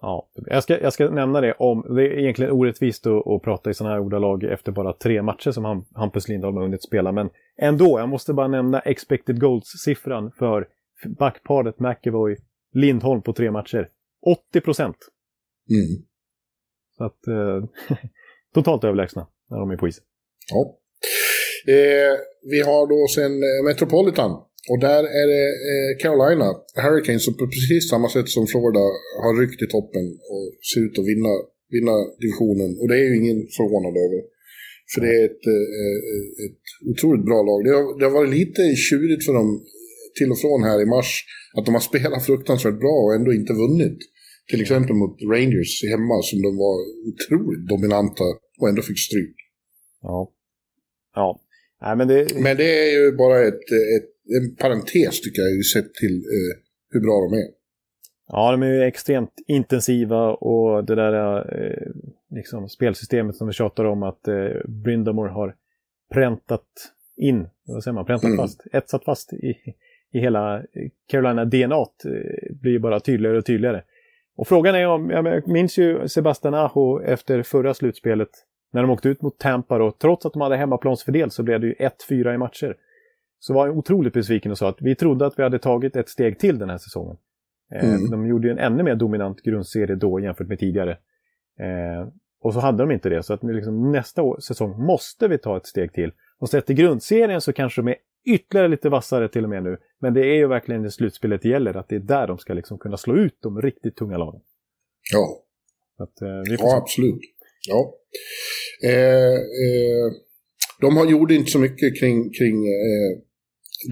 Ja, jag ska, jag ska nämna det om, det är egentligen orättvist att, att prata i sådana här ordalag efter bara tre matcher som Ham- Hampus Lindholm har hunnit spela, men ändå, jag måste bara nämna expected goals-siffran för backparet McEvoy Lindholm på tre matcher. 80 procent. Mm. Så att, eh, totalt överlägsna när de är på isen. Ja. Eh, vi har då sen eh, Metropolitan. Och där är det eh, Carolina Hurricanes som på precis samma sätt som Florida har ryckt i toppen och ser ut att vinna, vinna divisionen. Och det är ju ingen förvånad över. För det är ett, eh, ett otroligt bra lag. Det har, det har varit lite tjurigt för dem till och från här i mars. Att de har spelat fruktansvärt bra och ändå inte vunnit. Till exempel mot Rangers hemma som de var otroligt dominanta och ändå fick stryk. Ja. Ja. Nej, men det... Men det är ju bara ett, ett, en parentes tycker jag, sett till eh, hur bra de är. Ja, de är ju extremt intensiva och det där eh, liksom spelsystemet som vi tjatar om att eh, Brindamore har präntat in, vad säger man, präntat Mm. fast, etsat fast i, i hela Carolina DNA eh, blir ju bara tydligare och tydligare. Och frågan är om, jag minns ju Sebastian Aho efter förra slutspelet när de åkte ut mot Tampa och trots att de hade hemmaplansfördel så blev det ju 1-4 i matcher. Så var jag otroligt besviken och sa att vi trodde att vi hade tagit ett steg till den här säsongen. Eh, Mm. De gjorde ju en ännu mer dominant grundserie då jämfört med tidigare. Eh, och så hade de inte det, så att liksom nästa år, säsong måste vi ta ett steg till. Och sett till grundserien så kanske de är ytterligare lite vassare till och med nu. Men det är ju verkligen det slutspelet det gäller, att det är där de ska liksom kunna slå ut de riktigt tunga lagen. Ja, att, eh, vi ja absolut. Ja. Eh, eh, de har gjort inte så mycket kring, kring eh,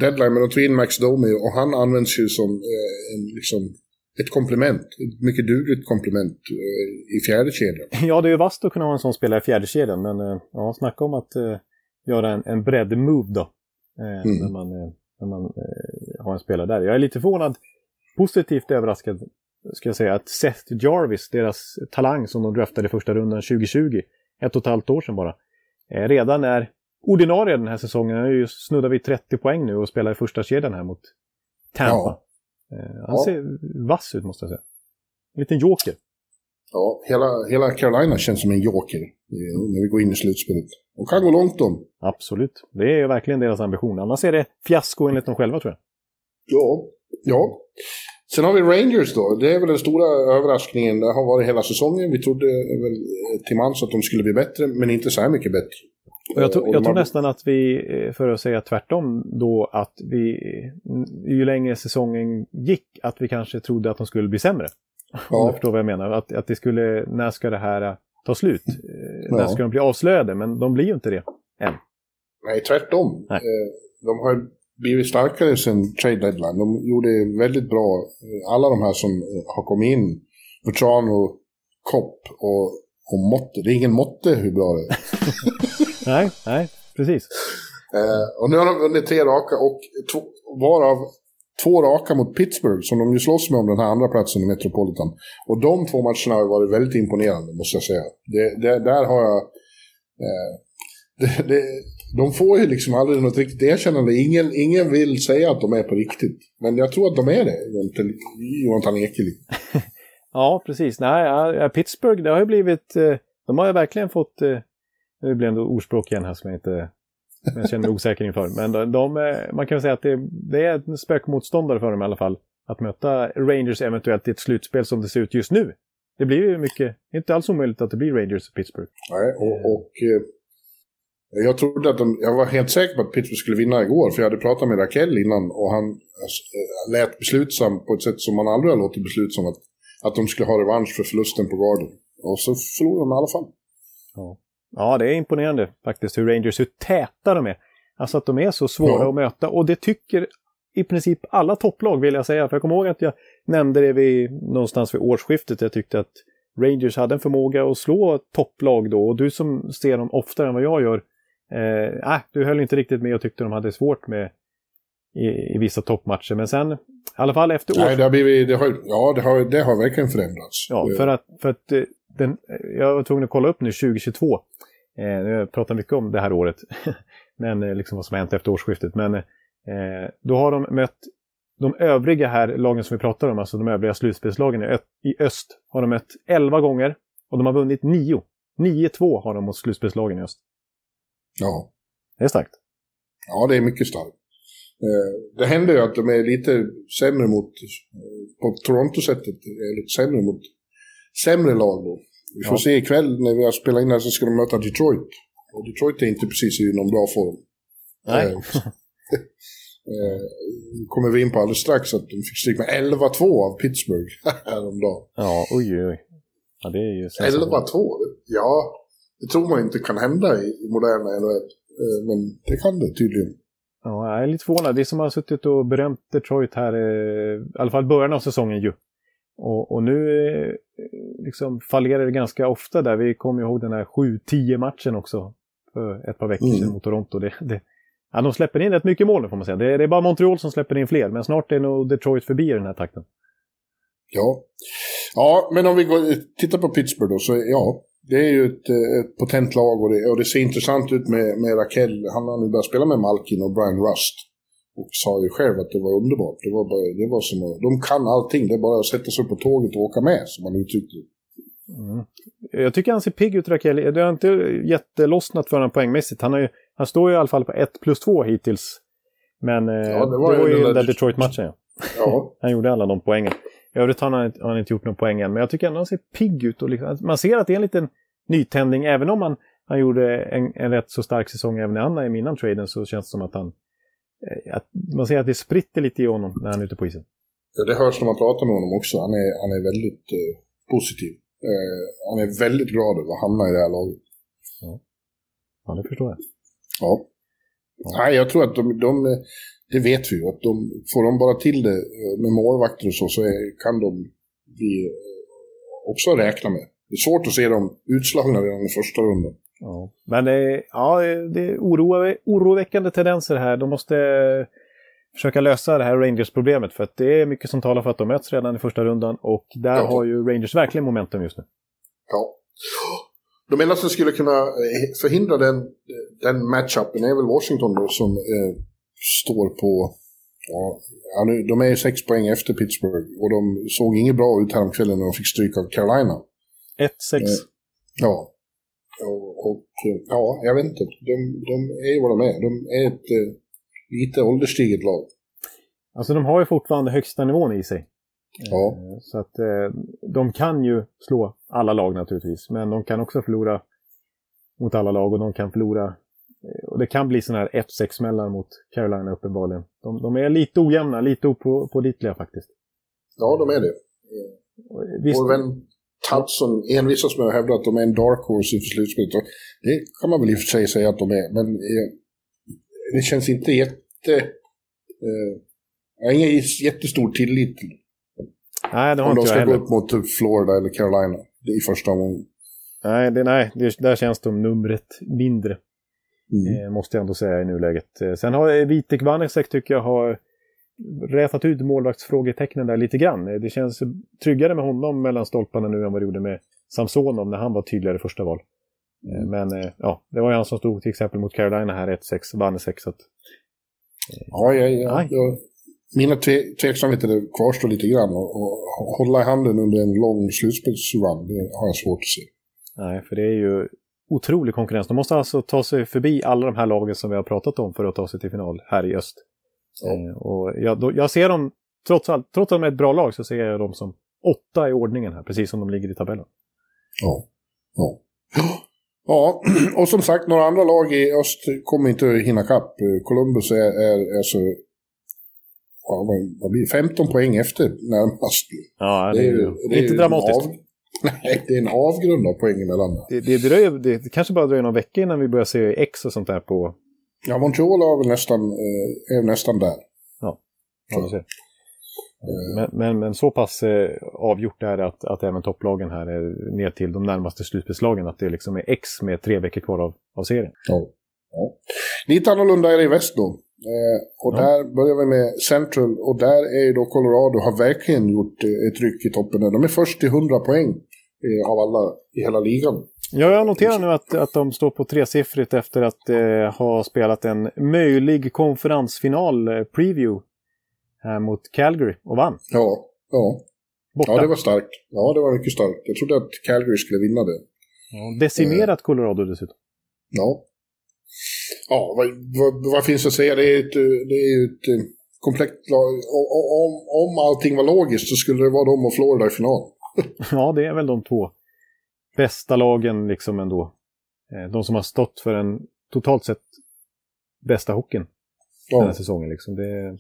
deadline, men de tog in Max Domi och han används ju som eh, en, liksom, ett komplement. Ett mycket dugligt komplement eh, i fjärde kedjan. Ja, det är ju vasst att kunna ha en sån spelare i fjärde kedjan, men eh, ja, snacka om att eh, göra en, en bredd-move då. Eh, Mm. När man, eh, när man eh, har en spelare där. Jag är lite förvånad, positivt överraskad, ska jag säga, att Seth Jarvis, deras talang som de draftade i första rundan 2020, ett och ett halvt år sedan bara, redan är ordinarie den här säsongen. Han är ju snuddar vid 30 poäng nu och spelar i första kedjan här mot Tampa. Eh, han Ja. ser vass ut måste jag säga. En liten joker. Ja, hela, hela Carolina känns som en joker när vi går in i slutspelet. Och kan gå långt de. Absolut. Det är ju verkligen deras ambition. Annars är det fiasko enligt dem själva tror jag. Ja, ja. Sen har vi Rangers då. Det är väl den stora överraskningen. Det har varit hela säsongen. Vi trodde väl eh, till mans att de skulle bli bättre, men inte så här mycket bättre. Och jag, tror- Och jag tror nästan att vi, eh, för att säga tvärtom då, att vi, ju längre säsongen gick, att vi kanske trodde att de skulle bli sämre. Om Ja. du förstår vad jag menar. Att, att det skulle, när ska det här eh, ta slut? Eh, När Ja. ska de bli avslöjade? Men de blir ju inte det än. Nej, tvärtom. Nej. Eh, De har blivit starkare sen trade deadline. De gjorde väldigt bra. eh, Alla de här som eh, har kommit in, Petrano, Kopp och om måtte. Det är ingen måtte hur bra det är. nej, nej, precis. Eh, och nu har de vunnit tre raka och två, varav två raka mot Pittsburgh som de ju slåss med om den här andra platsen i Metropolitan. Och de två matcherna har varit väldigt imponerande måste jag säga. Det, det, där har jag... Eh, det, det, de får ju liksom aldrig något riktigt erkännande. Ingen, ingen vill säga att de är på riktigt. Men jag tror att de är det, Jonathan Ekeliv. ja, precis. Nej, Pittsburgh, det har ju blivit... Eh, de har ju verkligen fått... Eh, nu blir det ändå ordspråk igen här som jag inte jag känner mig osäker inför. Men de, de, man kan väl säga att det, det är en spökmotståndare för dem i alla fall. Att möta Rangers eventuellt i ett slutspel som det ser ut just nu. Det blir ju mycket, inte alls omöjligt att det blir Rangers och Pittsburgh. Nej, och, och eh, jag trodde att de, jag var helt säker på att Pittsburgh skulle vinna igår, för jag hade pratat med Rakell innan och han äh, lät beslutsam på ett sätt som man aldrig har låtit beslutsam, att, att de skulle ha revansch för förlusten på Garden. Och så förlorade de i alla fall. Ja. Ja, det är imponerande faktiskt hur Rangers, hur täta de är. Alltså att de är så svåra ja. att möta och det tycker i princip alla topplag vill jag säga. För jag kommer ihåg att jag nämnde det vid, någonstans vid årsskiftet. Jag tyckte att Rangers hade en förmåga att slå topplag då och du som ser dem oftare än vad jag gör. Eh, äh, du höll inte riktigt med och tyckte de hade svårt med i, i vissa toppmatcher. Men sen, i alla fall efter års... Nej, det har blivit, det har, ja, det har, det har verkligen förändrats. Ja, för att, för att eh, den, jag var tvungen att kolla upp nu 2022. Eh, jag pratar mycket om det här året, men eh, liksom vad som har hänt efter årsskiftet. Men eh, då har de mött de övriga här lagen som vi pratar om, alltså de övriga slutspelslagen i öst, har de mött 11 gånger och de har vunnit 9. 9-2 har de mot slutspelslagen i öst. Ja. Det är starkt. Ja, det är mycket starkt. Det händer ju att de är lite sämre mot, på Toronto-sättet, lite sämre mot sämre lag då. Vi får ja. se ikväll när vi har spelat in här så ska de möta Detroit. Och Detroit är inte precis i någon bra form. Nej. Eh, eh, kommer vi in på alldeles strax att de fick stryk med 11-2 av Pittsburgh häromdagen. Ja, oj oj. Ja, det är ju 11-2? Ja, det tror man inte kan hända i, i moderna NHL. Eh, men det kan det tydligen. Ja, jag är lite förvånad. Vi som har suttit och berömt Detroit här, i alla fall början av säsongen ju. Och, och nu eh, liksom fallerar det ganska ofta där. Vi kommer ihåg den här 7-10 matchen också för ett par veckor mm. sedan mot Toronto. Det, det, ja, de släpper in rätt mycket mål nu får man säga. Det, det, är bara Montreal som släpper in fler, men snart är nog Detroit förbi i den här takten. Ja. ja, men om vi går, tittar på Pittsburgh då, så ja, det är ju ett, ett potent lag och det, och det ser intressant ut med, med Rakell. Han har nu börjat spela med Malkin och Brian Rust. Och sa ju själv att det var underbart. Det var, bara, det var som att, de kan allting, det är bara att sätta sig på tåget och åka med, som man uttryckte. Mm. Jag tycker han ser pigg ut, Raquel. Det har inte jättelossnat för honom poängmässigt. Han, har ju, han står ju i alla fall på 1 plus 2 hittills. Men eh, ja, det var, det var ju den där Detroit-matchen. Ja. ja. han gjorde alla de poängen. I övrigt har han, har han inte gjort någon poäng än, men jag tycker ändå han ser pigg ut. Och liksom, man ser att det är en liten nytändning, även om han, han gjorde en, en rätt så stark säsong även när han är innan traden så känns det som att han att man ser att det spritter lite i honom när han är ute på isen. Ja, det hörs när man pratar med honom också. Han är, han är väldigt eh, positiv. Eh, han är väldigt glad över att hamna i det här laget. Ja, ja det förstår jag. Ja. ja. Nej, jag tror att de, de, det vet vi ju, att de, får de bara till det eh, med målvakter och så, så är, kan de vi också räkna med. Det är svårt att se dem utslagna redan i första rundan. Ja. Men det, ja, det är oro, oroväckande tendenser här. De måste försöka lösa det här Rangers-problemet. För att det är mycket som talar för att de möts redan i första rundan. Och där ja. har ju Rangers verkligen momentum just nu. Ja. De enda som skulle kunna eh, förhindra den, den matchupen är väl Washington då som eh, står på... Ja, de är ju sex poäng efter Pittsburgh och de såg inget bra ut häromkvällen när de fick stryk av Carolina. 1-6. Eh, ja, och, och, ja, jag vet inte. De, de är ju vad de är. De är ett eh, lite ålderstiget lag. Alltså de har ju fortfarande högsta nivån i sig. Ja. Eh, så att eh, de kan ju slå alla lag naturligtvis. Men de kan också förlora mot alla lag och de kan förlora. Eh, och det kan bli sådana här 1-6-smällar mot Carolina uppenbarligen. De, de, är lite ojämna, lite opålitliga faktiskt. Ja, de är det. Visst, Vår vän Hudson envisas med att hävda att de är en dark horse inför slutspelet. Det kan man väl i och för sig säga att de är, men eh, det känns inte jätte... Eh, jag har ingen jättestor tillit till Nej, det har Om de ska gå upp mot Florida eller Carolina i första omgången. Nej, det, nej det, där känns de numret mindre. Mm. Eh, måste jag ändå säga i nuläget. Eh, sen har eh, Vitek Vanesek tycker jag har rätat ut målvaktsfrågetecknen där lite grann. Eh, Det känns tryggare med honom mellan stolparna nu än vad det gjorde med Samsonov när han var tydligare första val. Eh, Men eh, ja, det var ju han som stod till exempel mot Carolina här 1-6, Vanesek. Så att, Ja, ja, ja, ja. Mina tve, tveksamheter kvarstår lite grann och, och hålla i handen under en lång slutspelsrun, det har jag svårt att se. nej, för det är ju otrolig konkurrens. De måste alltså ta sig förbi alla de här lagen som vi har pratat om för att ta sig till final här i öst. Eh, och jag, då, jag ser dem, trots, allt, trots att de är ett bra lag, så ser jag dem som åtta i ordningen här, precis som de ligger i tabellen. Ja. Ja. Ja, och som sagt, några andra lag i öst kommer inte att hinna kapp. Columbus är, är, är så... Ja, vad- vad blir det? 15 poäng efter närmast. Ja, det är, ju det är inte dramatiskt. Av, nej, det är en avgrund av poäng emellan. Det, det, dröjer, det kanske bara dröjer någon vecka innan vi börjar se X och sånt där på... Ja, Montreal är väl nästan, eh, är nästan där. Ja, vi ser. Men, men, men så pass eh, avgjort är det att, att även topplagen här är ner till de närmaste slutspelslagen. Att det liksom är X med tre veckor kvar av, av serien. Ja. Ja. Lite annorlunda är det i väst då. Eh, och Ja. där börjar vi med Central. Och där är ju då Colorado har verkligen gjort eh, ett ryck i toppen. De är först till 100 poäng eh, av alla i hela ligan. Ja, jag noterar nu att, att de står på tresiffrigt efter att eh, ha spelat en möjlig konferensfinal eh, mot Calgary och vann. Ja, ja. Borta. ja, det var starkt. Ja, det var mycket starkt. Jag trodde att Calgary skulle vinna det. Ja, Decimerat Colorado dessutom. Ja. Ja, vad, vad, vad finns att säga? Det är ett, eh, det är ett eh, komplett lag. Om, om allting var logiskt så skulle det vara de och Florida i final. Ja, det är väl de två bästa lagen liksom ändå. Eh, De som har stått för den totalt sett bästa hockeyn den här Ja. säsongen. Liksom. Det,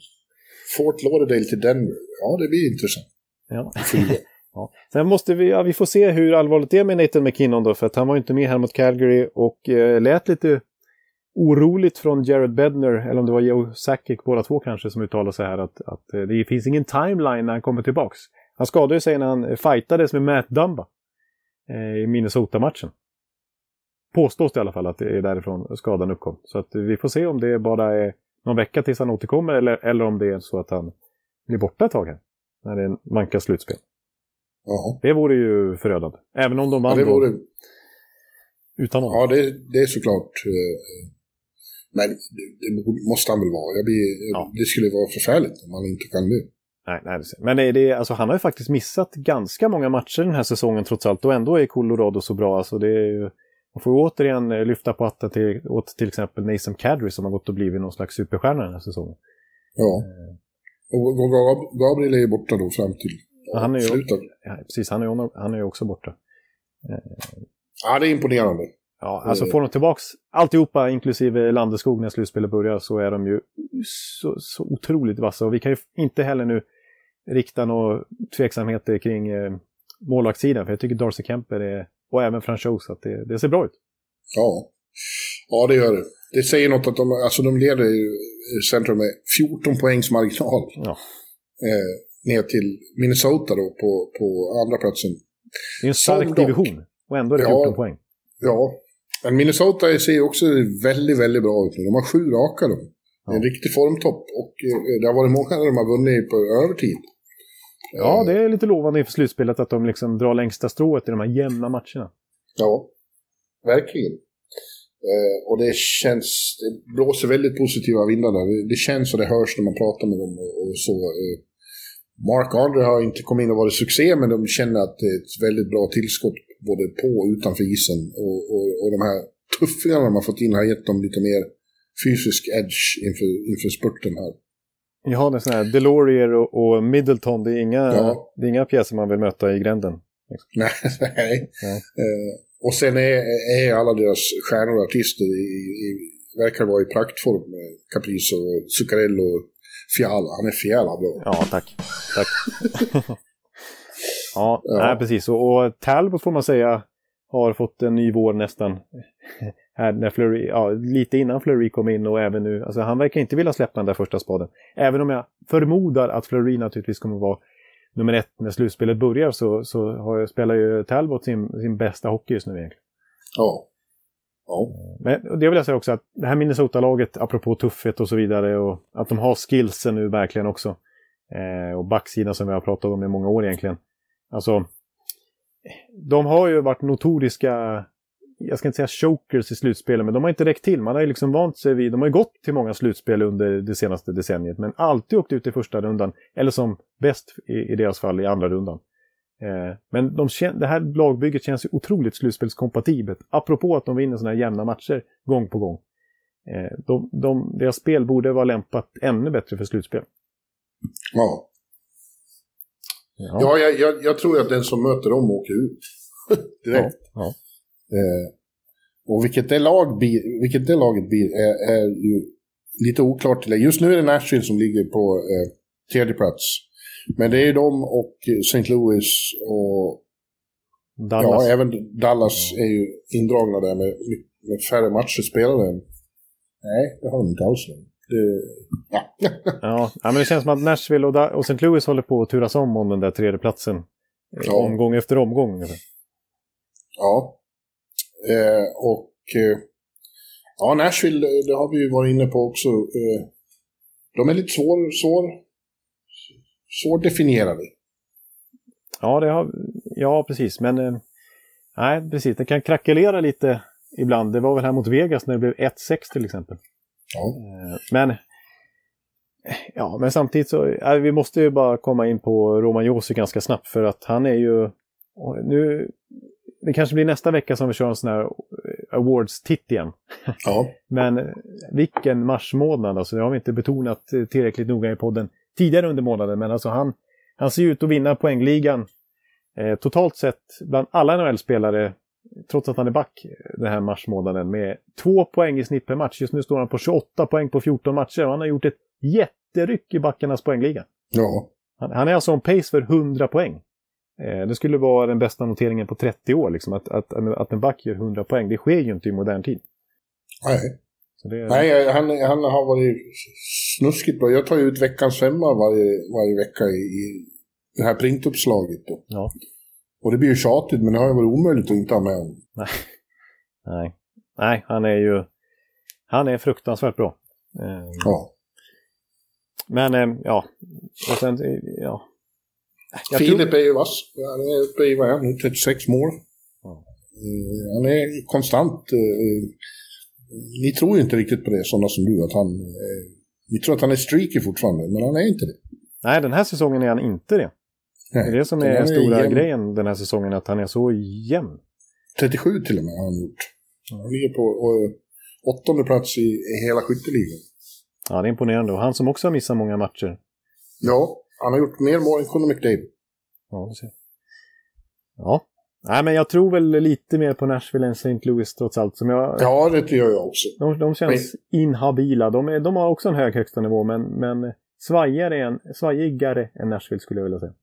Fort Lauderdale till Denver. Ja, det blir intressant. ja. Ja. Sen måste vi, ja, vi får se hur allvarligt det är med Nathan McKinnon då, för att han var ju inte med här mot Calgary och eh, lät lite oroligt från Jared Bedner, eller om det var Joe Sakic, båda två kanske, som uttalade sig här att, att eh, det finns ingen timeline när han kommer tillbaks. Han skadade sig när han fightades med Matt Dumba eh, i Minnesota-matchen. Påstås det i alla fall att det är därifrån skadan uppkom. Så att vi får se om det bara är någon vecka tills han återkommer eller, eller om det är så att han blir borta ett tag här. När det vankas slutspel. Ja, Det vore ju förödande. Även om de ja vann det då vore... utan honom. Ja, det, det är såklart. eh, Men det, det måste han väl vara. Blir, Ja. Det skulle vara förfärligt om han inte kan det. Nej, nej, men det, det, alltså, han har ju faktiskt missat ganska många matcher den här säsongen trots allt. Och ändå är Colorado så bra. Alltså, det är man får återigen eh, lyfta på hatten till, åt till exempel Nathan Kadri som har gått och blivit någon slags superstjärna den här säsongen. Ja. Och och Gab- Gabriel är ju borta då fram till han är ju- slutet. Ja, precis, han är, ju- han är ju också borta. Ja, det är imponerande. Ja, alltså Eh. får de tillbaks alltihopa, inklusive Landeskog när slutspelet börjar, så är de ju så, så otroligt vassa. Och vi kan ju inte heller nu rikta några tveksamheter kring eh, målvaktssidan, för jag tycker Darcy Kemper är, och även Franchose, att det, det ser bra ut. Ja. ja, det gör det. Det säger något att de, alltså de leder ju Central med 14 poängs marginal. Ja. Eh, ner till Minnesota då på, på andra platsen. Det är en stark division, och ändå är det Ja. 14 poäng. Ja, men Minnesota ser också väldigt, väldigt bra ut nu. De har sju raka då. Är En Ja. riktig formtopp och eh, det har varit många där de har vunnit på övertid. Ja, det är lite lovande inför slutspelet att de liksom drar längsta strået i de här jämna matcherna. Ja, verkligen. Eh, och det känns, det blåser väldigt positiva vindar där. Det, det känns och det hörs när man pratar med dem och, och så. Eh, Mark Andre har inte kommit in och varit succé, men de känner att det är ett väldigt bra tillskott både på och utanför isen. Och, och, och de här tuffingarna de har fått in har gett dem lite mer fysisk edge inför, inför spurten här. Ja, det är sådana här Delorier och, och Middleton, det är, inga, Ja. det är inga pjäser man vill möta i gränden. Nej, nej. Nej. Eh, och sen är, är alla deras stjärnor och artister i, i, verkar vara i praktform. med Caprizo, Zuccarello, Fiala. Han är Fiala bra. Ja, tack. Tack. ja, Ja. Nej, precis. Och, och Talbot får man säga har fått en ny vår nästan. Här när Fleury, ja, lite innan Fleury kom in och även nu. Alltså, han verkar inte vilja släppa den där första spaden. Även om jag förmodar att Fleury naturligtvis kommer vara nummer ett när slutspelet börjar så, så har, spelar ju Talbot sin, sin bästa hockey just nu egentligen. Ja. Ja. Men det vill jag säga också att det här Minnesota-laget, apropå tuffhet och så vidare, och att de har skillsen nu verkligen också. Eh, och backsidan som vi har pratat om i många år egentligen. Alltså, de har ju varit notoriska, jag ska inte säga chokers i slutspelet, men de har inte räckt till. Man har ju liksom vant sig vid, de har ju gått till många slutspel under det senaste decenniet, men alltid åkt ut i första rundan, eller som bäst i, i deras fall i andra rundan. Eh, men de, det här lagbygget känns ju otroligt slutspelskompatibelt. Apropå att de vinner sådana här jämna matcher gång på gång. Eh, de, de, deras spel borde vara lämpat ännu bättre för slutspel. Ja. Ja, ja jag, jag, jag, tror att den som möter dem åker ut. Direkt. Ja, ja. Eh, och vilket det, lag blir, vilket det laget blir är, är ju lite oklart. Just nu är det Nashville som ligger på eh, tredje plats. Men det är de och St. Louis och Dallas. Ja, även Dallas är ju indragna där med, med färre matcher spelade. Nej, det har de inte alls. Det, ja. ja. men det känns som att Nashville och, och St. Louis håller på att turas om om den där tredjeplatsen. Ja. Omgång efter omgång. Ja. Eh, och eh, ja, Nashville, det har vi ju varit inne på också. Eh, de är lite svår, svår svårdefinierade. Ja, det har, ja, precis. Men eh, nej, precis. Det kan krackelera lite ibland. Det var väl här mot Vegas när det blev 1-6 till exempel. Ja. Eh, men, ja, men samtidigt så äh, vi måste ju bara komma in på Roman Josi ganska snabbt för att han är ju... Nu, det kanske blir nästa vecka som vi kör en sån här eh, awards-titt igen. Ja. men vilken marsmånad, alltså det har vi inte betonat tillräckligt noga i podden tidigare under månaden. Men alltså han, han ser ut att vinna poängligan eh, totalt sett bland alla NHL-spelare, trots att han är back den här marsmånaden, med två poäng i snitt per match. Just nu står han på 28 poäng på 14 matcher och han har gjort ett jätteryck i backarnas poängliga. Ja. Han, han är alltså on pace för 100 poäng. Eh, det skulle vara den bästa noteringen på 30 år, liksom, att, att, att en back gör 100 poäng. Det sker ju inte i modern tid. Nej. Det... Nej, han, han har varit snuskigt bra. Jag tar ju ut veckans femma varje, varje vecka i, i det här printuppslaget. Då. Ja. Och det blir ju tjatigt, men det har ju varit omöjligt att inte ha med honom. Nej. Nej. Nej, han är ju... Han är fruktansvärt bra. Eh, ja. Men, eh, ja. Och sen, ja. Jag Filip tror... är ju vass. Han är uppe i, vad han, 36 mål. Ja. Eh, han är konstant. Eh, ni tror ju inte riktigt på det, sådana som du, att han... Eh, ni tror att han är streaky fortfarande, men han är inte det. Nej, den här säsongen är han inte det. Nej, det är det som är den stora jämn... grejen den här säsongen, att han är så jämn. 37 till och med har han gjort. Han ligger på åttonde plats i, i hela skytteligan. Ja, det är imponerande. Och han som också har missat många matcher. Ja, han har gjort mer mål än Conor McDavid. Ja, ser. Ja, Nej, men jag tror väl lite mer på Nashville än St. Louis trots allt. Som jag, ja, det gör jag också. De, de känns men... inhabila. De, är, de har också en hög högsta nivå, men, men svajigare, än, svajigare än Nashville skulle jag vilja säga.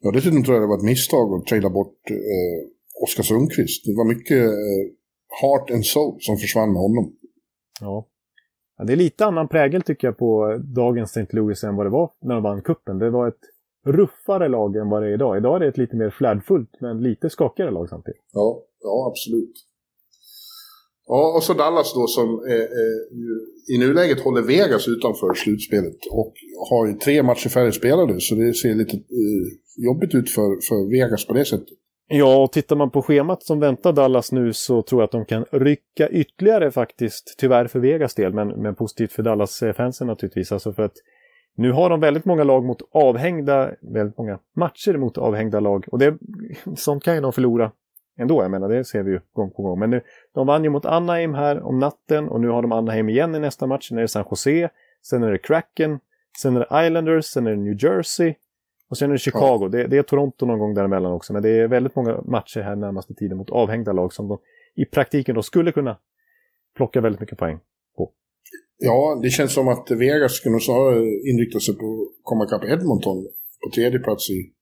Ja, dessutom tror jag det var ett misstag att traila bort eh, Oskar Sundqvist. Det var mycket eh, heart and soul som försvann med honom. Ja ja. Det är lite annan prägel tycker jag på dagens St. Louis än vad det var när de vann kuppen. Det var ett ruffare lag än vad det är idag. Idag är det ett lite mer flärdfullt men lite skakigare lag samtidigt. Ja, ja absolut. Ja, och så Dallas då som eh, eh, i nuläget håller Vegas utanför slutspelet och har ju tre matcher färre spelade så det ser lite eh, jobbigt ut för, för Vegas på det sättet. Ja, och tittar man på schemat som väntar Dallas nu så tror jag att de kan rycka ytterligare faktiskt. Tyvärr för Vegas del, men, men positivt för Dallas-fansen naturligtvis. Alltså för att nu har de väldigt många lag mot avhängda, väldigt många matcher mot avhängda lag. Och det, sånt kan ju de förlora ändå, jag menar det ser vi ju gång på gång. Men nu, de vann ju mot Anaheim här om natten och nu har de Anaheim igen i nästa match. Sen är det San Jose, sen är det Kraken, sen är det Islanders, sen är det New Jersey och sen är det Chicago. Ja. Det, det, är Toronto någon gång däremellan också, men det är väldigt många matcher här närmaste tiden mot avhängda lag som de i praktiken då skulle kunna plocka väldigt mycket poäng. Ja, det känns som att Vegas skulle snarare inrikta sig på att komma ikapp Edmonton på tredje plats i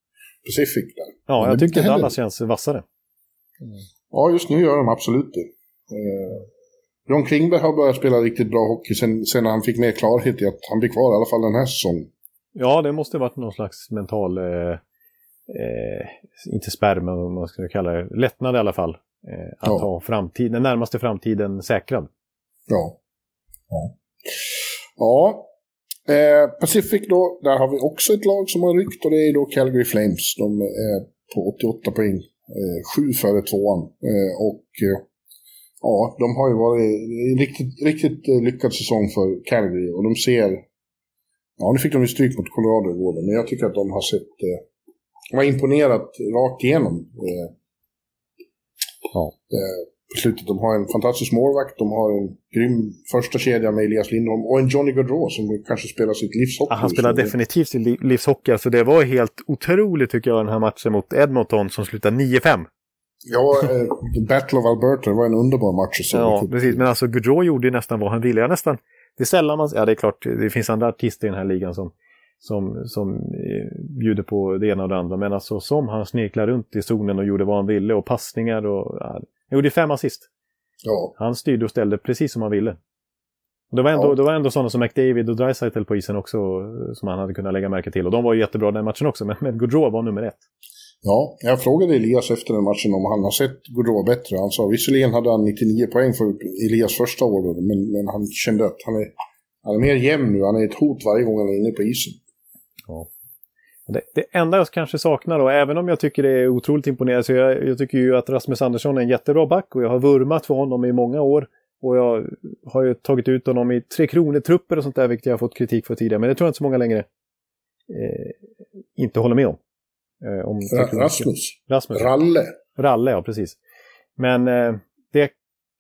Pacific. Där. Ja, jag tycker Dallas känns vassare. Mm. Ja, just nu gör de absolut det. Eh, John Klingberg har börjat spela riktigt bra hockey sen, sen han fick mer klarhet i att han blir kvar i alla fall den här säsongen. Ja, det måste varit någon slags mental, eh, eh, inte spärr, men vad man ska kalla det, lättnad i alla fall. Eh, att Ja. ha framtid, den närmaste framtiden säkrad. Ja. Ja. ja. Eh, Pacific då, där har vi också ett lag som har ryckt och det är då Calgary Flames. De är på 88 poäng, eh, sju före tvåan. Eh, och eh, ja, de har ju varit en riktigt, riktigt eh, lyckad säsong för Calgary och de ser... Ja, nu fick de ju stryk mot Colorado igår, men jag tycker att de har sett... Eh, de har imponerat rakt igenom. Eh, Ja. eh, på slutet. De har en fantastisk målvakt, de har en grym första kedja med Elias Lindholm och en Johnny Gaudreau som kanske spelar sitt livshockey. Ja, han spelar definitivt sin li- livshockey. Alltså det var helt otroligt tycker jag den här matchen mot Edmonton som slutade 9-5. Ja, eh, Battle of Alberta, det var en underbar match se. Ja, precis. Men alltså Gaudreau gjorde ju nästan vad han ville. Jag nästan, det är sällan man... Ja, det är klart, det finns andra artister i den här ligan som, som, som eh, bjuder på det ena och det andra. Men alltså som han sneklade runt i zonen och gjorde vad han ville och passningar och... Ja, han gjorde fem assist. Ja, Han styrde och ställde precis som han ville. Det var ändå, Ja. det var ändå sådana som McDavid och Dreisaitl på isen också eh, som han hade kunnat lägga märke till. Och de var ju jättebra den matchen också, men, men Gaudreau var nummer ett ja, jag frågade Elias efter den matchen om han har sett Gaudreau bättre. Han sa visserligen hade han 99 poäng för Elias första år, men, men han kände att han är, han är mer jämn nu. Han är ett hot varje gång han är inne på isen. Det, det enda jag kanske saknar då, även om jag tycker det är otroligt imponerande, så jag, jag tycker ju att Rasmus Andersson är en jättebra back och jag har vurmat för honom i många år. Och jag har ju tagit ut honom i Tre Kronor-trupper och sånt där, vilket jag har fått kritik för tidigare. Men det tror jag inte så många längre eh, inte håller med om. Eh, om Rasmus. Rasmus. Ralle. Ralle, ja precis. Men eh, det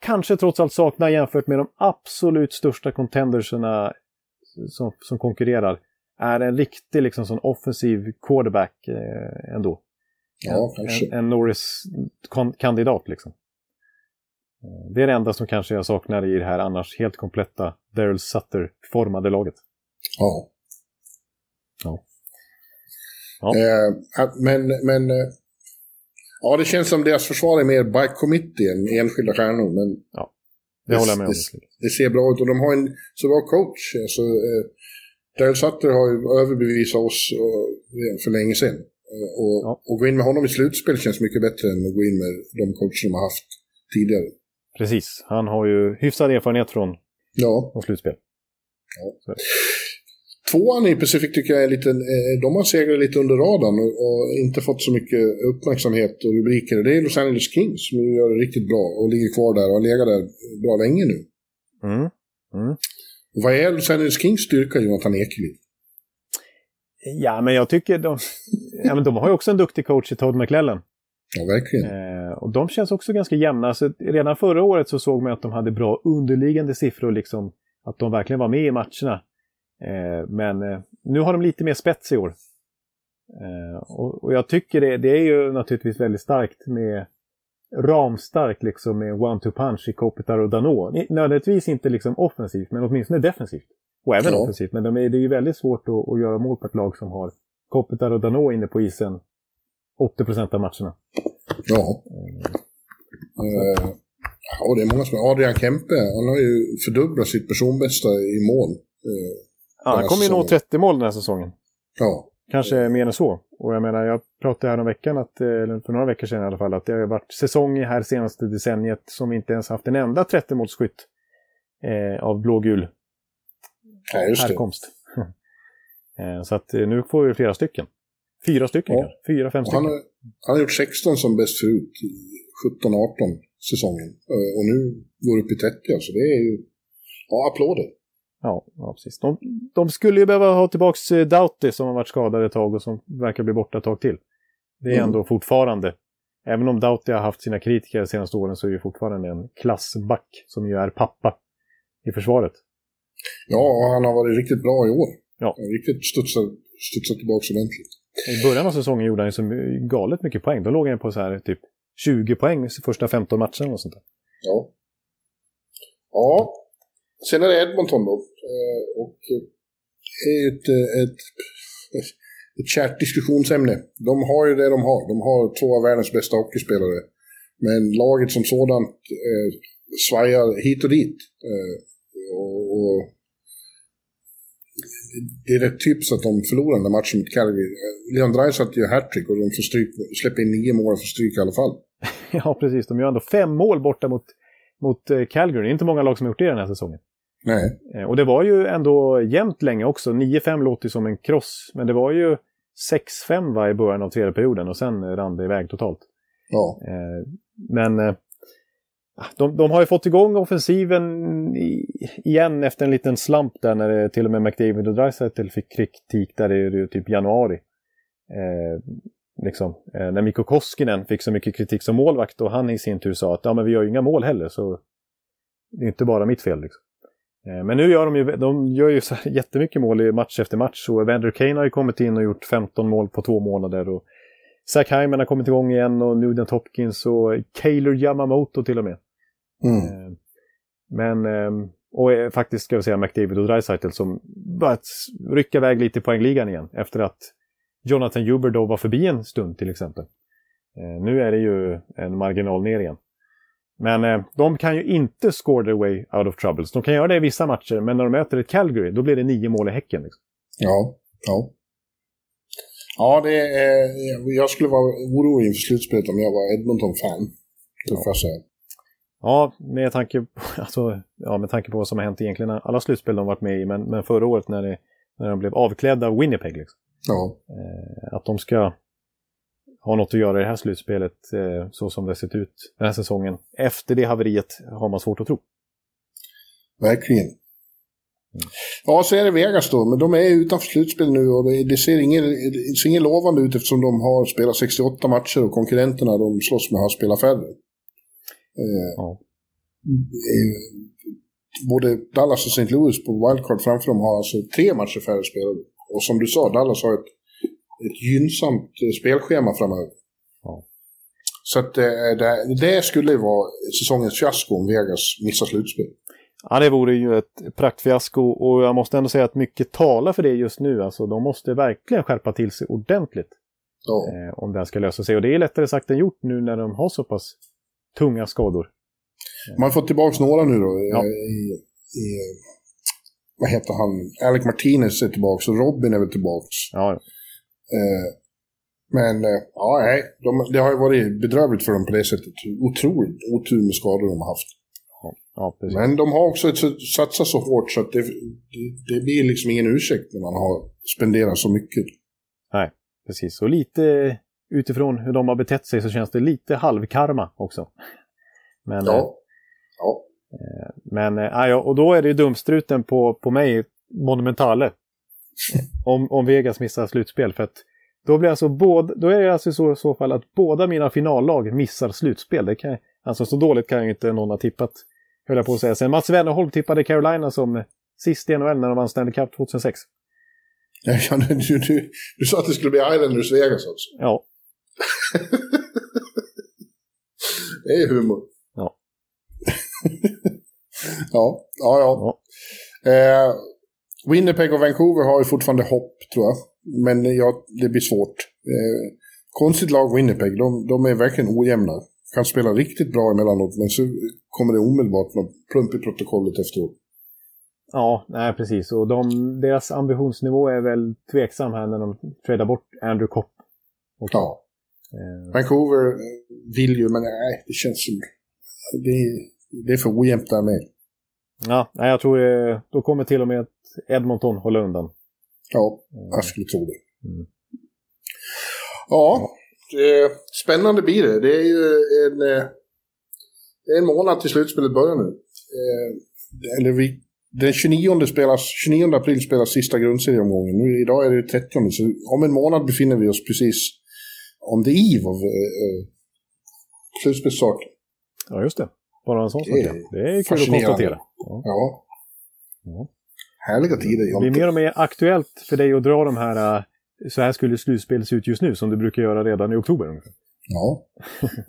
kanske trots allt saknar jämfört med de absolut största contenderserna som, som konkurrerar är en riktig liksom, sån offensiv quarterback eh, ändå. Ja. En, en Norris-kandidat liksom. Eh, Det är det enda som kanske jag saknar i det här annars helt kompletta Daryl Sutter-formade laget. Ja. Ja. Eh, men, men eh, ja, det känns som deras försvar är mer by committee än enskilda stjärnor. Men Det håller jag med om. det, det ser bra ut och de har en så bra coach. Alltså, eh, Daryl Sutter har ju överbevisat oss eh, för länge sedan. Eh, och, Ja. och gå in med honom i slutspel känns mycket bättre än att gå in med de coacher de har haft tidigare. Precis. Han har ju hyfsad erfarenhet från, Ja, från slutspel. Tvåan i Pacific tycker jag är lite, eh, de har segrat lite under radarn och, inte fått så mycket uppmärksamhet och rubriker. Det är Los Angeles Kings som gör det riktigt bra och ligger kvar där och har legat där bra länge nu. Mm. Och vad är Los Angeles Kings styrka, Jonathan Ekeliv? Ja, men jag tycker de, ja, men de har ju också en duktig coach i Todd McLellan. Ja, verkligen. Eh, och de känns också ganska jämna. Så redan förra året så såg man att de hade bra underliggande siffror, liksom att de verkligen var med i matcherna. Eh, men eh, nu har de lite mer spets i år. Eh, och, jag tycker det, det är ju naturligtvis väldigt starkt med ramstarkt liksom med one-two punch i Kopitar och Dano. Ni- Nödvändigtvis inte liksom offensivt, men åtminstone defensivt. Och även Ja. offensivt, men de är, det är ju väldigt svårt att, att göra mål på ett lag som har Kopitar och Dano inne på isen 80% av matcherna. Ja. Eh, ja, det är många som... Adrian Kempe, han har ju fördubblat sitt personbästa i mål. Ja, han här kommer ju nå säsongen. 30 mål den här säsongen. ja, Kanske mer än så. Och jag menar, jag pratade här om veckan, att, eller för några veckor sedan i alla fall, att det har varit säsonger här senaste decenniet som inte ens haft en enda 30-målsskytt eh, av blågul ja just det. härkomst. eh, så att eh, nu får vi flera stycken. Fyra stycken Ja. kanske. Fyra, fem Och han, stycken. har, han har gjort 16 som bäst förut, 17-18 säsongen. Eh, och nu går upp i 30, alltså det är ju... Ja, applåder. Ja, ja, precis. De, de skulle ju behöva ha tillbaka eh, Doughty som har varit skadad ett tag och som verkar bli borta ett tag till. Det är Mm. ändå fortfarande, även om Doughty har haft sina kritiker de senaste åren så är det fortfarande en klassback som ju är pappa i försvaret. Ja, han har varit riktigt bra i år. Ja. Han har riktigt studsat, studsat tillbaka ordentligt. I början av säsongen gjorde han ju så galet mycket poäng. Då låg han på så här typ 20 poäng första 15 matcherna och sånt där. Ja. Ja. Sen är det Edmonton då. Eh, och det är ett, eh, ett, ett kärt diskussionsämne. De har ju det de har. De har två av världens bästa hockeyspelare. Men laget som sådant eh, svajar hit och dit. Eh, och, och det är rätt typiskt att de förlorar den där matchen mot Calgary. Leon Draisaitl gör hattrick och de får stryk, släpper in nio mål och får stryk i alla fall. ja, precis. De gör ändå fem mål borta mot, mot Calgary. Det är inte många lag som har gjort det den här säsongen. Nej. Eh, och det var ju ändå jämnt länge också. 9-5 låter ju som en kross. Men det var ju 6-5 va, i början av tredje perioden och sen rann det iväg totalt. Ja. Eh, men eh, de, de, har ju fått igång offensiven igen efter en liten slamp där när det, till och med McDavid och Dreisaitl fick kritik där i typ januari. Eh, liksom, eh, när Mikko Koskinen fick så mycket kritik som målvakt och han i sin tur sa att ja, men vi gör ju inga mål heller så det är inte bara mitt fel. Liksom. Eh, men nu gör de ju, de gör ju så jättemycket mål i match efter match och Evander Kane har ju kommit in och gjort 15 mål på två månader. Och Zach Hyman har kommit igång igen och Nugent Hopkins och Kaylor Yamamoto till och med. Mm. Eh, men, ehm, och faktiskt ska vi säga McDavid och Dreisaitl som börjat rycka iväg lite i poängligan igen efter att Jonathan Huber då var förbi en stund till exempel. Eh, nu är det ju en marginal ner igen. Men eh, de kan ju inte score their way out of troubles. De kan göra det i vissa matcher, men när de möter ett Calgary, då blir det nio mål i Häcken. Liksom. Ja, ja. Ja, det är, jag skulle vara orolig inför slutspelet om jag var Edmonton-fan. Det får jag säga. Ja, med tanke, på, alltså, ja, med tanke på vad som har hänt egentligen alla slutspel de varit med i, men, men förra året när, det, när de blev avklädda av Winnipeg. Liksom. Ja. Eh, att de ska ha något att göra i det här slutspelet eh, så som det sett ut den här säsongen. Efter det haveriet har man svårt att tro. Verkligen. Ja, så är det Vegas då, men de är utanför slutspel nu och det, det ser inget, det ser inget lovande ut eftersom de har spelat 68 matcher och konkurrenterna de slåss med har spelat färre. Eh, Ja. eh, både Dallas och St. Louis på wildcard framför dem har alltså tre matcher färre spelade. Och som du sa, Dallas har ett, ett gynnsamt eh, spelschema framöver. Ja. Så att eh, det, det skulle vara säsongens fiasko om Vegas missar slutspel. Ja, det vore ju ett praktfiasko och jag måste ändå säga att mycket talar för det just nu. Alltså, de måste verkligen skärpa till sig ordentligt Ja. eh, om det här ska lösa sig. Och det är lättare sagt än gjort nu när de har så pass tunga skador. Man har fått tillbaka några nu då. Ja. eh, I, i, vad heter han? Alec Martinez är tillbaka och Robin är väl tillbaka. Ja, men eh, ja, nej. De, det har ju varit bedrövligt för dem på det sättet. Otroligt otur med skador de har haft. ja. Men de har också satsat så hårt så att det, det, det blir liksom ingen ursäkt när man har spenderat så mycket. Nej, precis. Och lite utifrån hur de har betett sig så känns det lite halvkarma också. Men, eh, Ja. Ja. men eh, ja, och då är det ju dumstruten på, på mig, Monumentale. Om, om Vegas missar slutspel. För att då, blir alltså både, då är det alltså så, i så fall att båda mina finallag missar slutspel. Det kan, alltså så dåligt kan ju inte någon ha tippat, höll jag på att säga. Sen Mats Wennerholm tippade Carolina som sist i NHL när de vann Stanley Cup 2006. Ja, du, du, du, du sa att det skulle bli Islanders Vegas alltså. Ja, Det är humor. Ja. ja, ja, ja. Eh, Winnipeg och Vancouver har ju fortfarande hopp, tror jag. Men ja, det blir svårt. Eh, konstigt lag Winnipeg, de, de är verkligen ojämna. Kan spela riktigt bra emellanåt, men så kommer det omedelbart något plump i protokollet efteråt. Ja, nej precis. Och de, deras ambitionsnivå är väl tveksam här när de tradar bort Andrew Kopp. Ja. Eh, Vancouver vill ju, men nej, det känns som... Det, det är för ojämnt där med. Ja, nej, jag tror eh, då kommer till och med Edmonton hålla undan. Ja, jag skulle tro det. Mm. Ja, eh, spännande blir det. Det är ju en, eh, en månad till slutspelet börjar nu. Eh, eller vi, den 29, spelas, 29 april spelas sista grundserieomgången. Nu, idag är det 30, så om en månad befinner vi oss precis om the eve av eh, eh, slutspelsstart. Ja, just det. Bara en sån Det sak. är. Det är kul att konstatera. Ja. Ja. Ja. Härliga tider. Det Jonte. blir mer och mer aktuellt för dig att dra de här, eh, så här skulle slutspel se ut just nu, som du brukar göra redan i oktober. ungefär. Ja.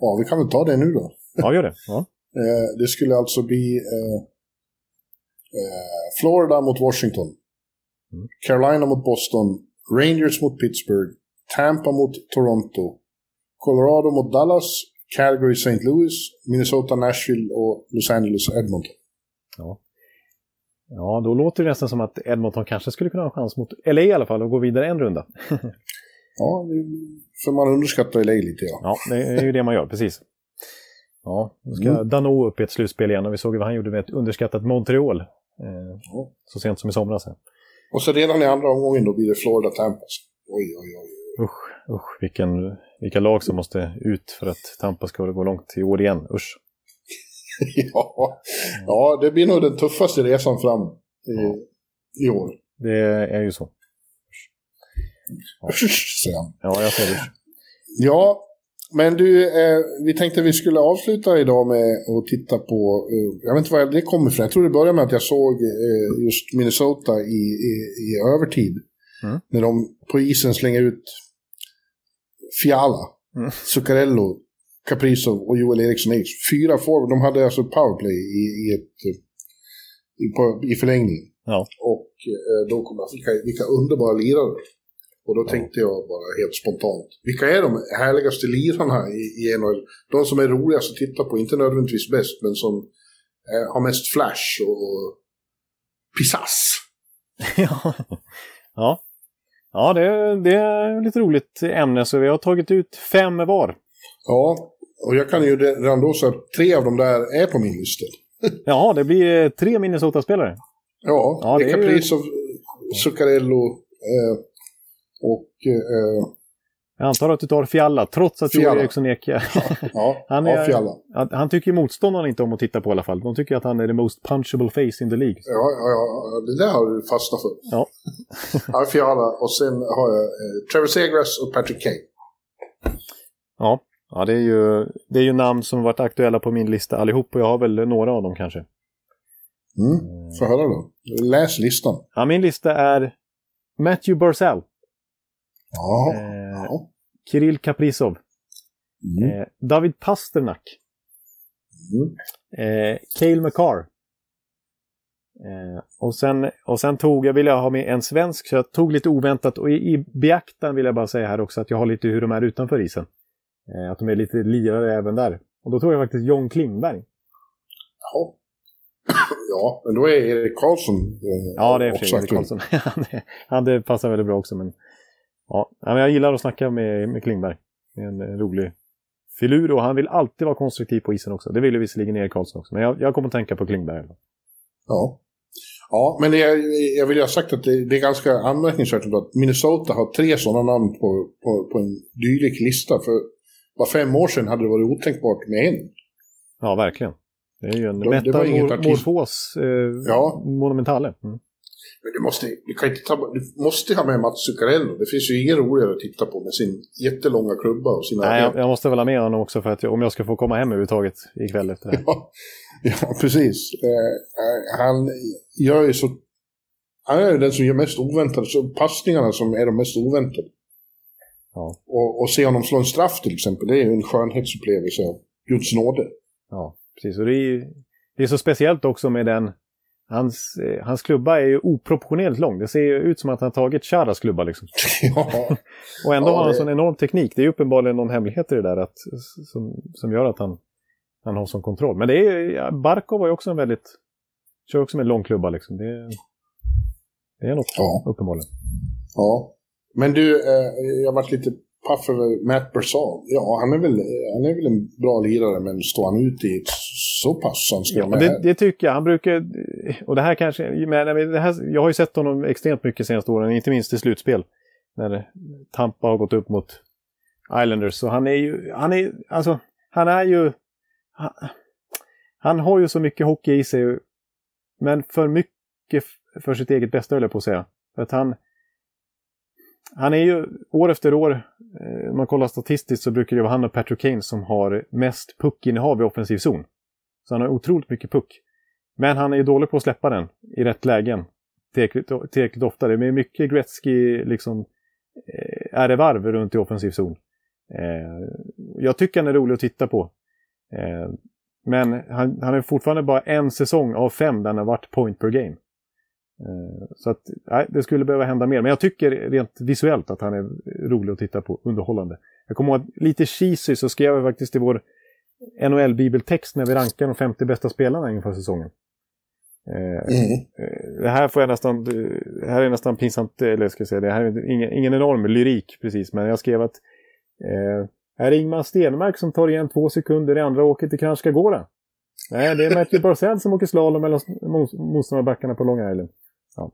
ja, vi kan väl ta det nu då. Ja, gör det. Ja. Eh, det skulle alltså bli eh, eh, Florida mot Washington. Mm. Carolina mot Boston. Rangers mot Pittsburgh. Tampa mot Toronto. Colorado mot Dallas. Calgary St. Louis. Minnesota Nashville och Los Angeles Edmonton. Ja. Ja, då låter det nästan som att Edmonton kanske skulle kunna ha en chans mot LA i alla fall och gå vidare en runda. Ja, för man underskattar LA lite ja. Ja, det är ju det man gör, precis. Ja, nu ska mm. Dano upp i ett slutspel igen och vi såg vad han gjorde med ett underskattat Montreal. Eh, ja. Så sent som i somras. Och så redan i andra omgången då blir det Florida Tampa. Oj, oj, oj. Usch, usch vilken, vilka lag som måste ut för att Tampa ska gå långt i år igen. Usch. ja. ja, det blir nog den tuffaste resan fram i, ja. i år. Det är ju så. Ja, ja jag ser det. Ja, men du, eh, vi tänkte vi skulle avsluta idag med att titta på, eh, jag vet inte var det kommer ifrån, jag tror det började med att jag såg eh, just Minnesota i, i, i övertid. Mm. När de på isen slänger ut Fiala, mm. Zuccarello, Kaprizov och Joel Eriksson X. Fyra forward, de hade alltså powerplay i, i, ett, i, på, i förlängningen. Ja. Och eh, då kom jag, vilka, vilka underbara lirare. Och då tänkte jag bara helt spontant, vilka är de härligaste lirarna i, i NHL? De som är roligast att titta på, inte nödvändigtvis bäst, men som eh, har mest flash och, och pisass. ja. ja. Ja, det, det är lite roligt ämne, så vi har tagit ut fem var. Ja, och jag kan ju redan då säga att tre av dem där är på min lista. ja, det blir tre Minnesota-spelare. Ja, ja Eka ju... Prisov, Zuccarello, eh, och... Eh, jag antar att du tar Fjalla, trots att Joel Eriksson Ek... ja, ja, han, är, ja, han tycker motståndarna inte om att titta på i alla fall. De tycker att han är the most punchable face in the League. Ja, ja, ja det där har du fastnat för. Ja. ja, Fjalla och sen har jag eh, Trevor Segras och Patrick Kane. Ja, ja det, är ju, det är ju namn som varit aktuella på min lista allihop och jag har väl några av dem kanske. Mm, få höra då. Läs listan. Ja, min lista är Matthew Barzell. Ja. Eh, Kirill Kaprizov. Mm. Eh, David Pasternak. Mm. Eh, Cale McCarr. Eh, och, sen, och sen tog jag, ville jag ha med en svensk, så jag tog lite oväntat. Och i, i beaktan vill jag bara säga här också att jag har lite hur de är utanför isen. Eh, att de är lite lirare även där. Och då tog jag faktiskt John Klingberg. Ja. Ja, men då är Erik Karlsson eh, Ja, det är också Erik Karlsson. han, det passar väldigt bra också. Men Ja, jag gillar att snacka med, med Klingberg. En, en rolig filur och han vill alltid vara konstruktiv på isen också. Det vill ju visserligen Erik Karlsson också, men jag, jag kommer att tänka på Klingberg. Ja. Ja, men det, jag vill ju ha sagt att det, det är ganska anmärkningsvärt att Minnesota har tre sådana namn på, på, på en dylik lista. För bara fem år sedan hade det varit otänkbart med en. Ja, verkligen. Det är ju en metamorfos eh, ja. monumentale. Mm. Men du måste, du kan inte ta, du måste ha med Mats Zuccarello. Det finns ju ingen roligare att titta på med sin jättelånga klubba och sina... Nej, jag, jag, måste väl ha med honom också för att om jag ska få komma hem överhuvudtaget ikväll efter det här. Ja, ja precis. Eh, han gör ju så... Han är ju den som gör mest oväntade, så passningarna som är de mest oväntade. Ja. Och, och se honom slå en straff till exempel, det är ju en skönhetsupplevelse av Guds nåde. Ja, precis. Och det är, det är så speciellt också med den Hans, eh, hans klubba är ju oproportionerligt lång. Det ser ju ut som att han tagit Charas klubba liksom. Ja. och ändå ja, har han det... sån enorm teknik. Det är uppenbarligen någon hemlighet i det där att, som, som gör att han, han har sån kontroll. Men det är ja, Barkov var ju också en väldigt... Kör också med en lång klubba liksom. Det, det är något ja. uppenbarligen. Ja. Men du, eh, jag varit lite paff över Matt Bersal. Ja, han är, väl, han är väl en bra lirare, men står han ut i ett så pass som ska ja, det, det, tycker jag. Han brukar... Och det här kanske... Men det här, jag har ju sett honom extremt mycket senaste åren, inte minst i slutspel. När Tampa har gått upp mot Islanders. Så han är ju... Han är, alltså, han är ju... Han, han har ju så mycket hockey i sig. Men för mycket för sitt eget bästa, höll jag på att säga. För att han... Han är ju år efter år, eh, om man kollar statistiskt så brukar det vara han och Patrick Kane som har mest puckinnehav i offensiv zon. Så han har otroligt mycket puck. Men han är dålig på att släppa den i rätt lägen. Tillräckligt ofta. Det är mycket Gretzky liksom eh, är det varv runt i offensiv zon. Eh, jag tycker han är rolig att titta på. Men han, han är fortfarande bara en säsong av fem där han har varit point per game. Eh, så att, nej, det skulle behöva hända mer. Men jag tycker rent visuellt att han är rolig att titta på, underhållande. Jag kommer ihåg lite cheesy så skrev jag faktiskt i vår NHL-bibeltext när vi rankar de 50 bästa spelarna inför säsongen. Eh, Mm. eh, det här får jag nästan, det här är nästan pinsamt, eller ska jag säga, det här är ingen, ingen enorm lyrik precis, men jag skrev att eh, är det Ingmar Stenmark som tar igen två sekunder i andra åket det kanske ska gå det? Nej, det är Matthew Barzell som åker slalom mellan motståndarbackarna på Long Island. Ja.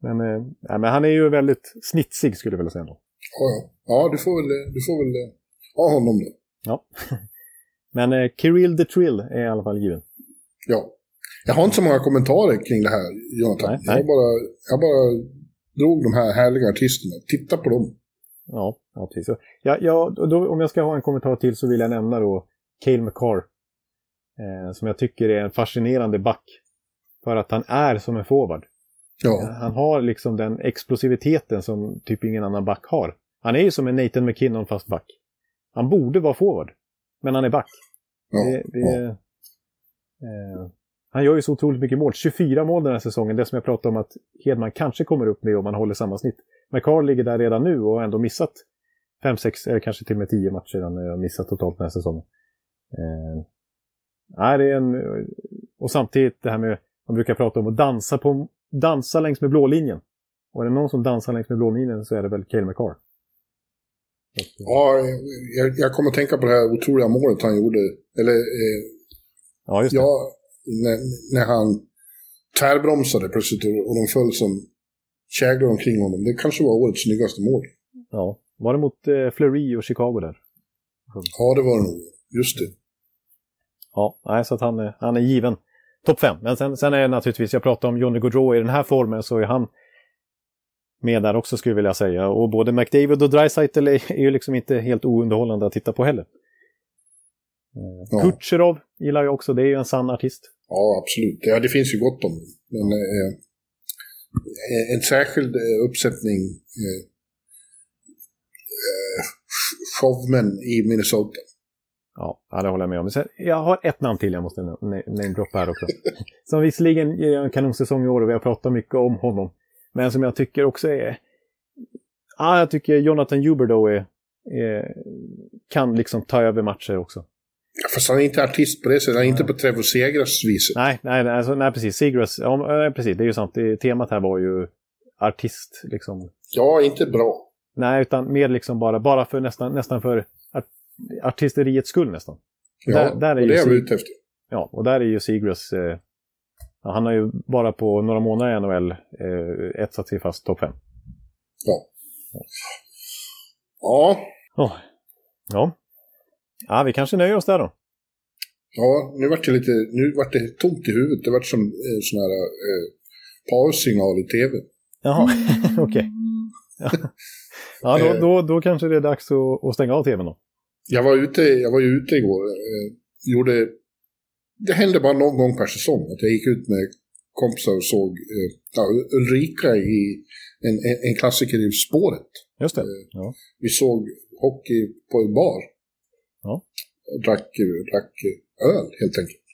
Men, eh, men han är ju väldigt snitsig skulle jag vilja säga. Då. Ja, ja. ja du, får väl, du får väl eh, ha honom då. Ja. men eh, Kirill the Trill är i alla fall given. Ja. Jag har inte så många kommentarer kring det här, Jonathan. Nej, nej. Jag, bara, jag bara drog de här härliga artisterna. Titta på dem. Ja, ja precis. Ja, ja, då, om jag ska ha en kommentar till så vill jag nämna då Cale McCarr. Eh, som jag tycker är en fascinerande back. För att han är som en forward. Ja, Han har liksom den explosiviteten som typ ingen annan back har. Han är ju som en Nathan McKinnon fast back. Han borde vara forward. Men han är back. ja, Det, det, ja. eh, han gör ju så otroligt mycket mål. 24 mål den här säsongen. Det som jag pratade om att Hedman kanske kommer upp med om han håller samma snitt. McCarr ligger där redan nu och har ändå missat 5, 6 eller kanske till och med 10 matcher han har missat totalt den här säsongen. Eh, nej, det är en, och samtidigt det här med, man brukar prata om att dansa, på, dansa längs med blålinjen. Och är det någon som dansar längs med blålinjen så är det väl Cale McCarr. ja jag, jag kommer att tänka på det här otroliga målet han gjorde. Eller, eh, Ja, just det. ja, när, när han tvärbromsade plötsligt och de föll som käglor omkring honom. Det kanske var årets snyggaste mål. Ja. Var det mot eh, Fleury och Chicago där? Ja, det var det nog. Just det. Ja, nej, så att han, han är given topp fem. Men sen, sen är det naturligtvis, jag pratar om Johnny Gaudreau i den här formen så är han med där också skulle jag vilja säga. Och både McDavid och Dreisaitl är, är ju liksom inte helt ounderhållande att titta på heller. Eh, Ja. Kutjerov gillar jag också, det är ju en sann artist. Ja, absolut. Ja, det finns ju gott om. Men eh, eh, en särskild eh, uppsättning eh, eh, showmen i Minnesota. Ja, det håller jag med om. Sen, jag har ett namn till jag måste na- namedroppa här också. som visserligen ger en kanonsäsong i år och vi har pratat mycket om honom. Men som jag tycker också är... Ja, jag tycker Jonathan Huberdeau är, är, kan liksom ta över matcher också. Fast han är inte artist på det sättet. Han är inte på Trevor Segras viset. Nej, nej, nej, alltså, nej precis. Seagrass, ja, eh, precis, det är ju sant. Det, temat här var ju artist, liksom. Ja, inte bra. Nej, utan mer liksom bara, bara för nästan, nästan för artisteriets skull nästan. Ja, Där- där är och ju det är Sig- ute efter. Ja, och där är ju Seagrass... Eh, han har ju bara på några månader i NHL eh, etsat sig fast topp 5. Ja. Ja, Oh. Ja. ja, vi kanske nöjer oss där då. ja, nu vart det lite, nu vart det tomt i huvudet. Det vart som eh, sån här eh, paussignal i tv. Jaha, okej. Ja, ja då, då, då kanske det är dags att, att stänga av tvn då. Jag var ute, jag var ju ute igår. Eh, gjorde, det hände bara någon gång per säsong att jag gick ut med kompisar och såg eh, ja, Ulrika i en, en, klassiker i Spåret. Just det. Ja. Vi såg hockey på en bar. Ja. Drack, drack öl helt enkelt.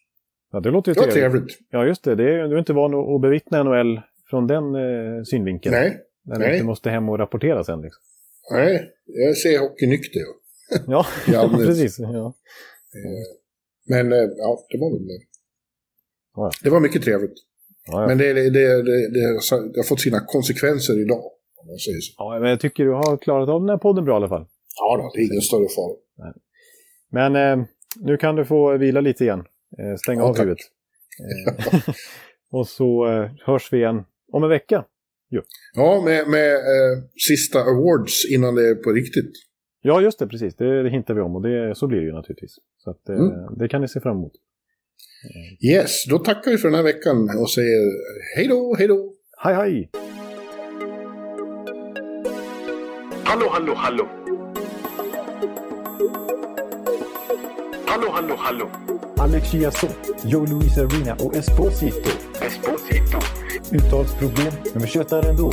ja, det låter ju Det var trevligt. trevligt. Ja, just det. det är, du är inte van att bevittna NHL från den eh, synvinkeln. Nej, När du inte måste hem och rapportera sen. Liksom. nej, jag ser hockey nykter. Ja. Ja, allmänhet. precis. Ja. Men eh, ja, det var väl det. Ja. Det var mycket trevligt. Ja, ja. Men det, det, det, det, har fått sina konsekvenser idag. Om man säger så. ja, men jag tycker du har klarat av den här podden bra i alla fall. Ja, då, det är ingen större fara. Men eh, nu kan du få vila lite igen. Eh, stänga Ja, av tack. huvudet. Eh, och så eh, hörs vi igen om en vecka. Ja, med, med eh, sista awards innan det är på riktigt. Ja, just det, precis. Det, det hintar vi om och det, så blir det ju naturligtvis. Så att, eh, Mm. det kan ni se fram emot. Yes, då tackar vi för den här veckan och säger hej då, hej då. Hej, hej! Hallå, hallå, hallå. Hallå, hallå, hallå. Alex Chiazot, Joe Luis Arena och Esposito. Esposito. Uttalsproblem, men vi tjötar ändå.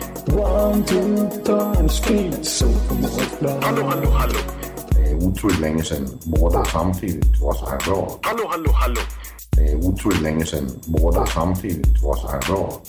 One, two, three, speed, so Hallå, hallå, hallå. Det är otroligt länge sedan båda samtidigt var så här bra. Hallå, hallå, hallå. Det är otroligt länge sedan båda samtidigt var så här bra.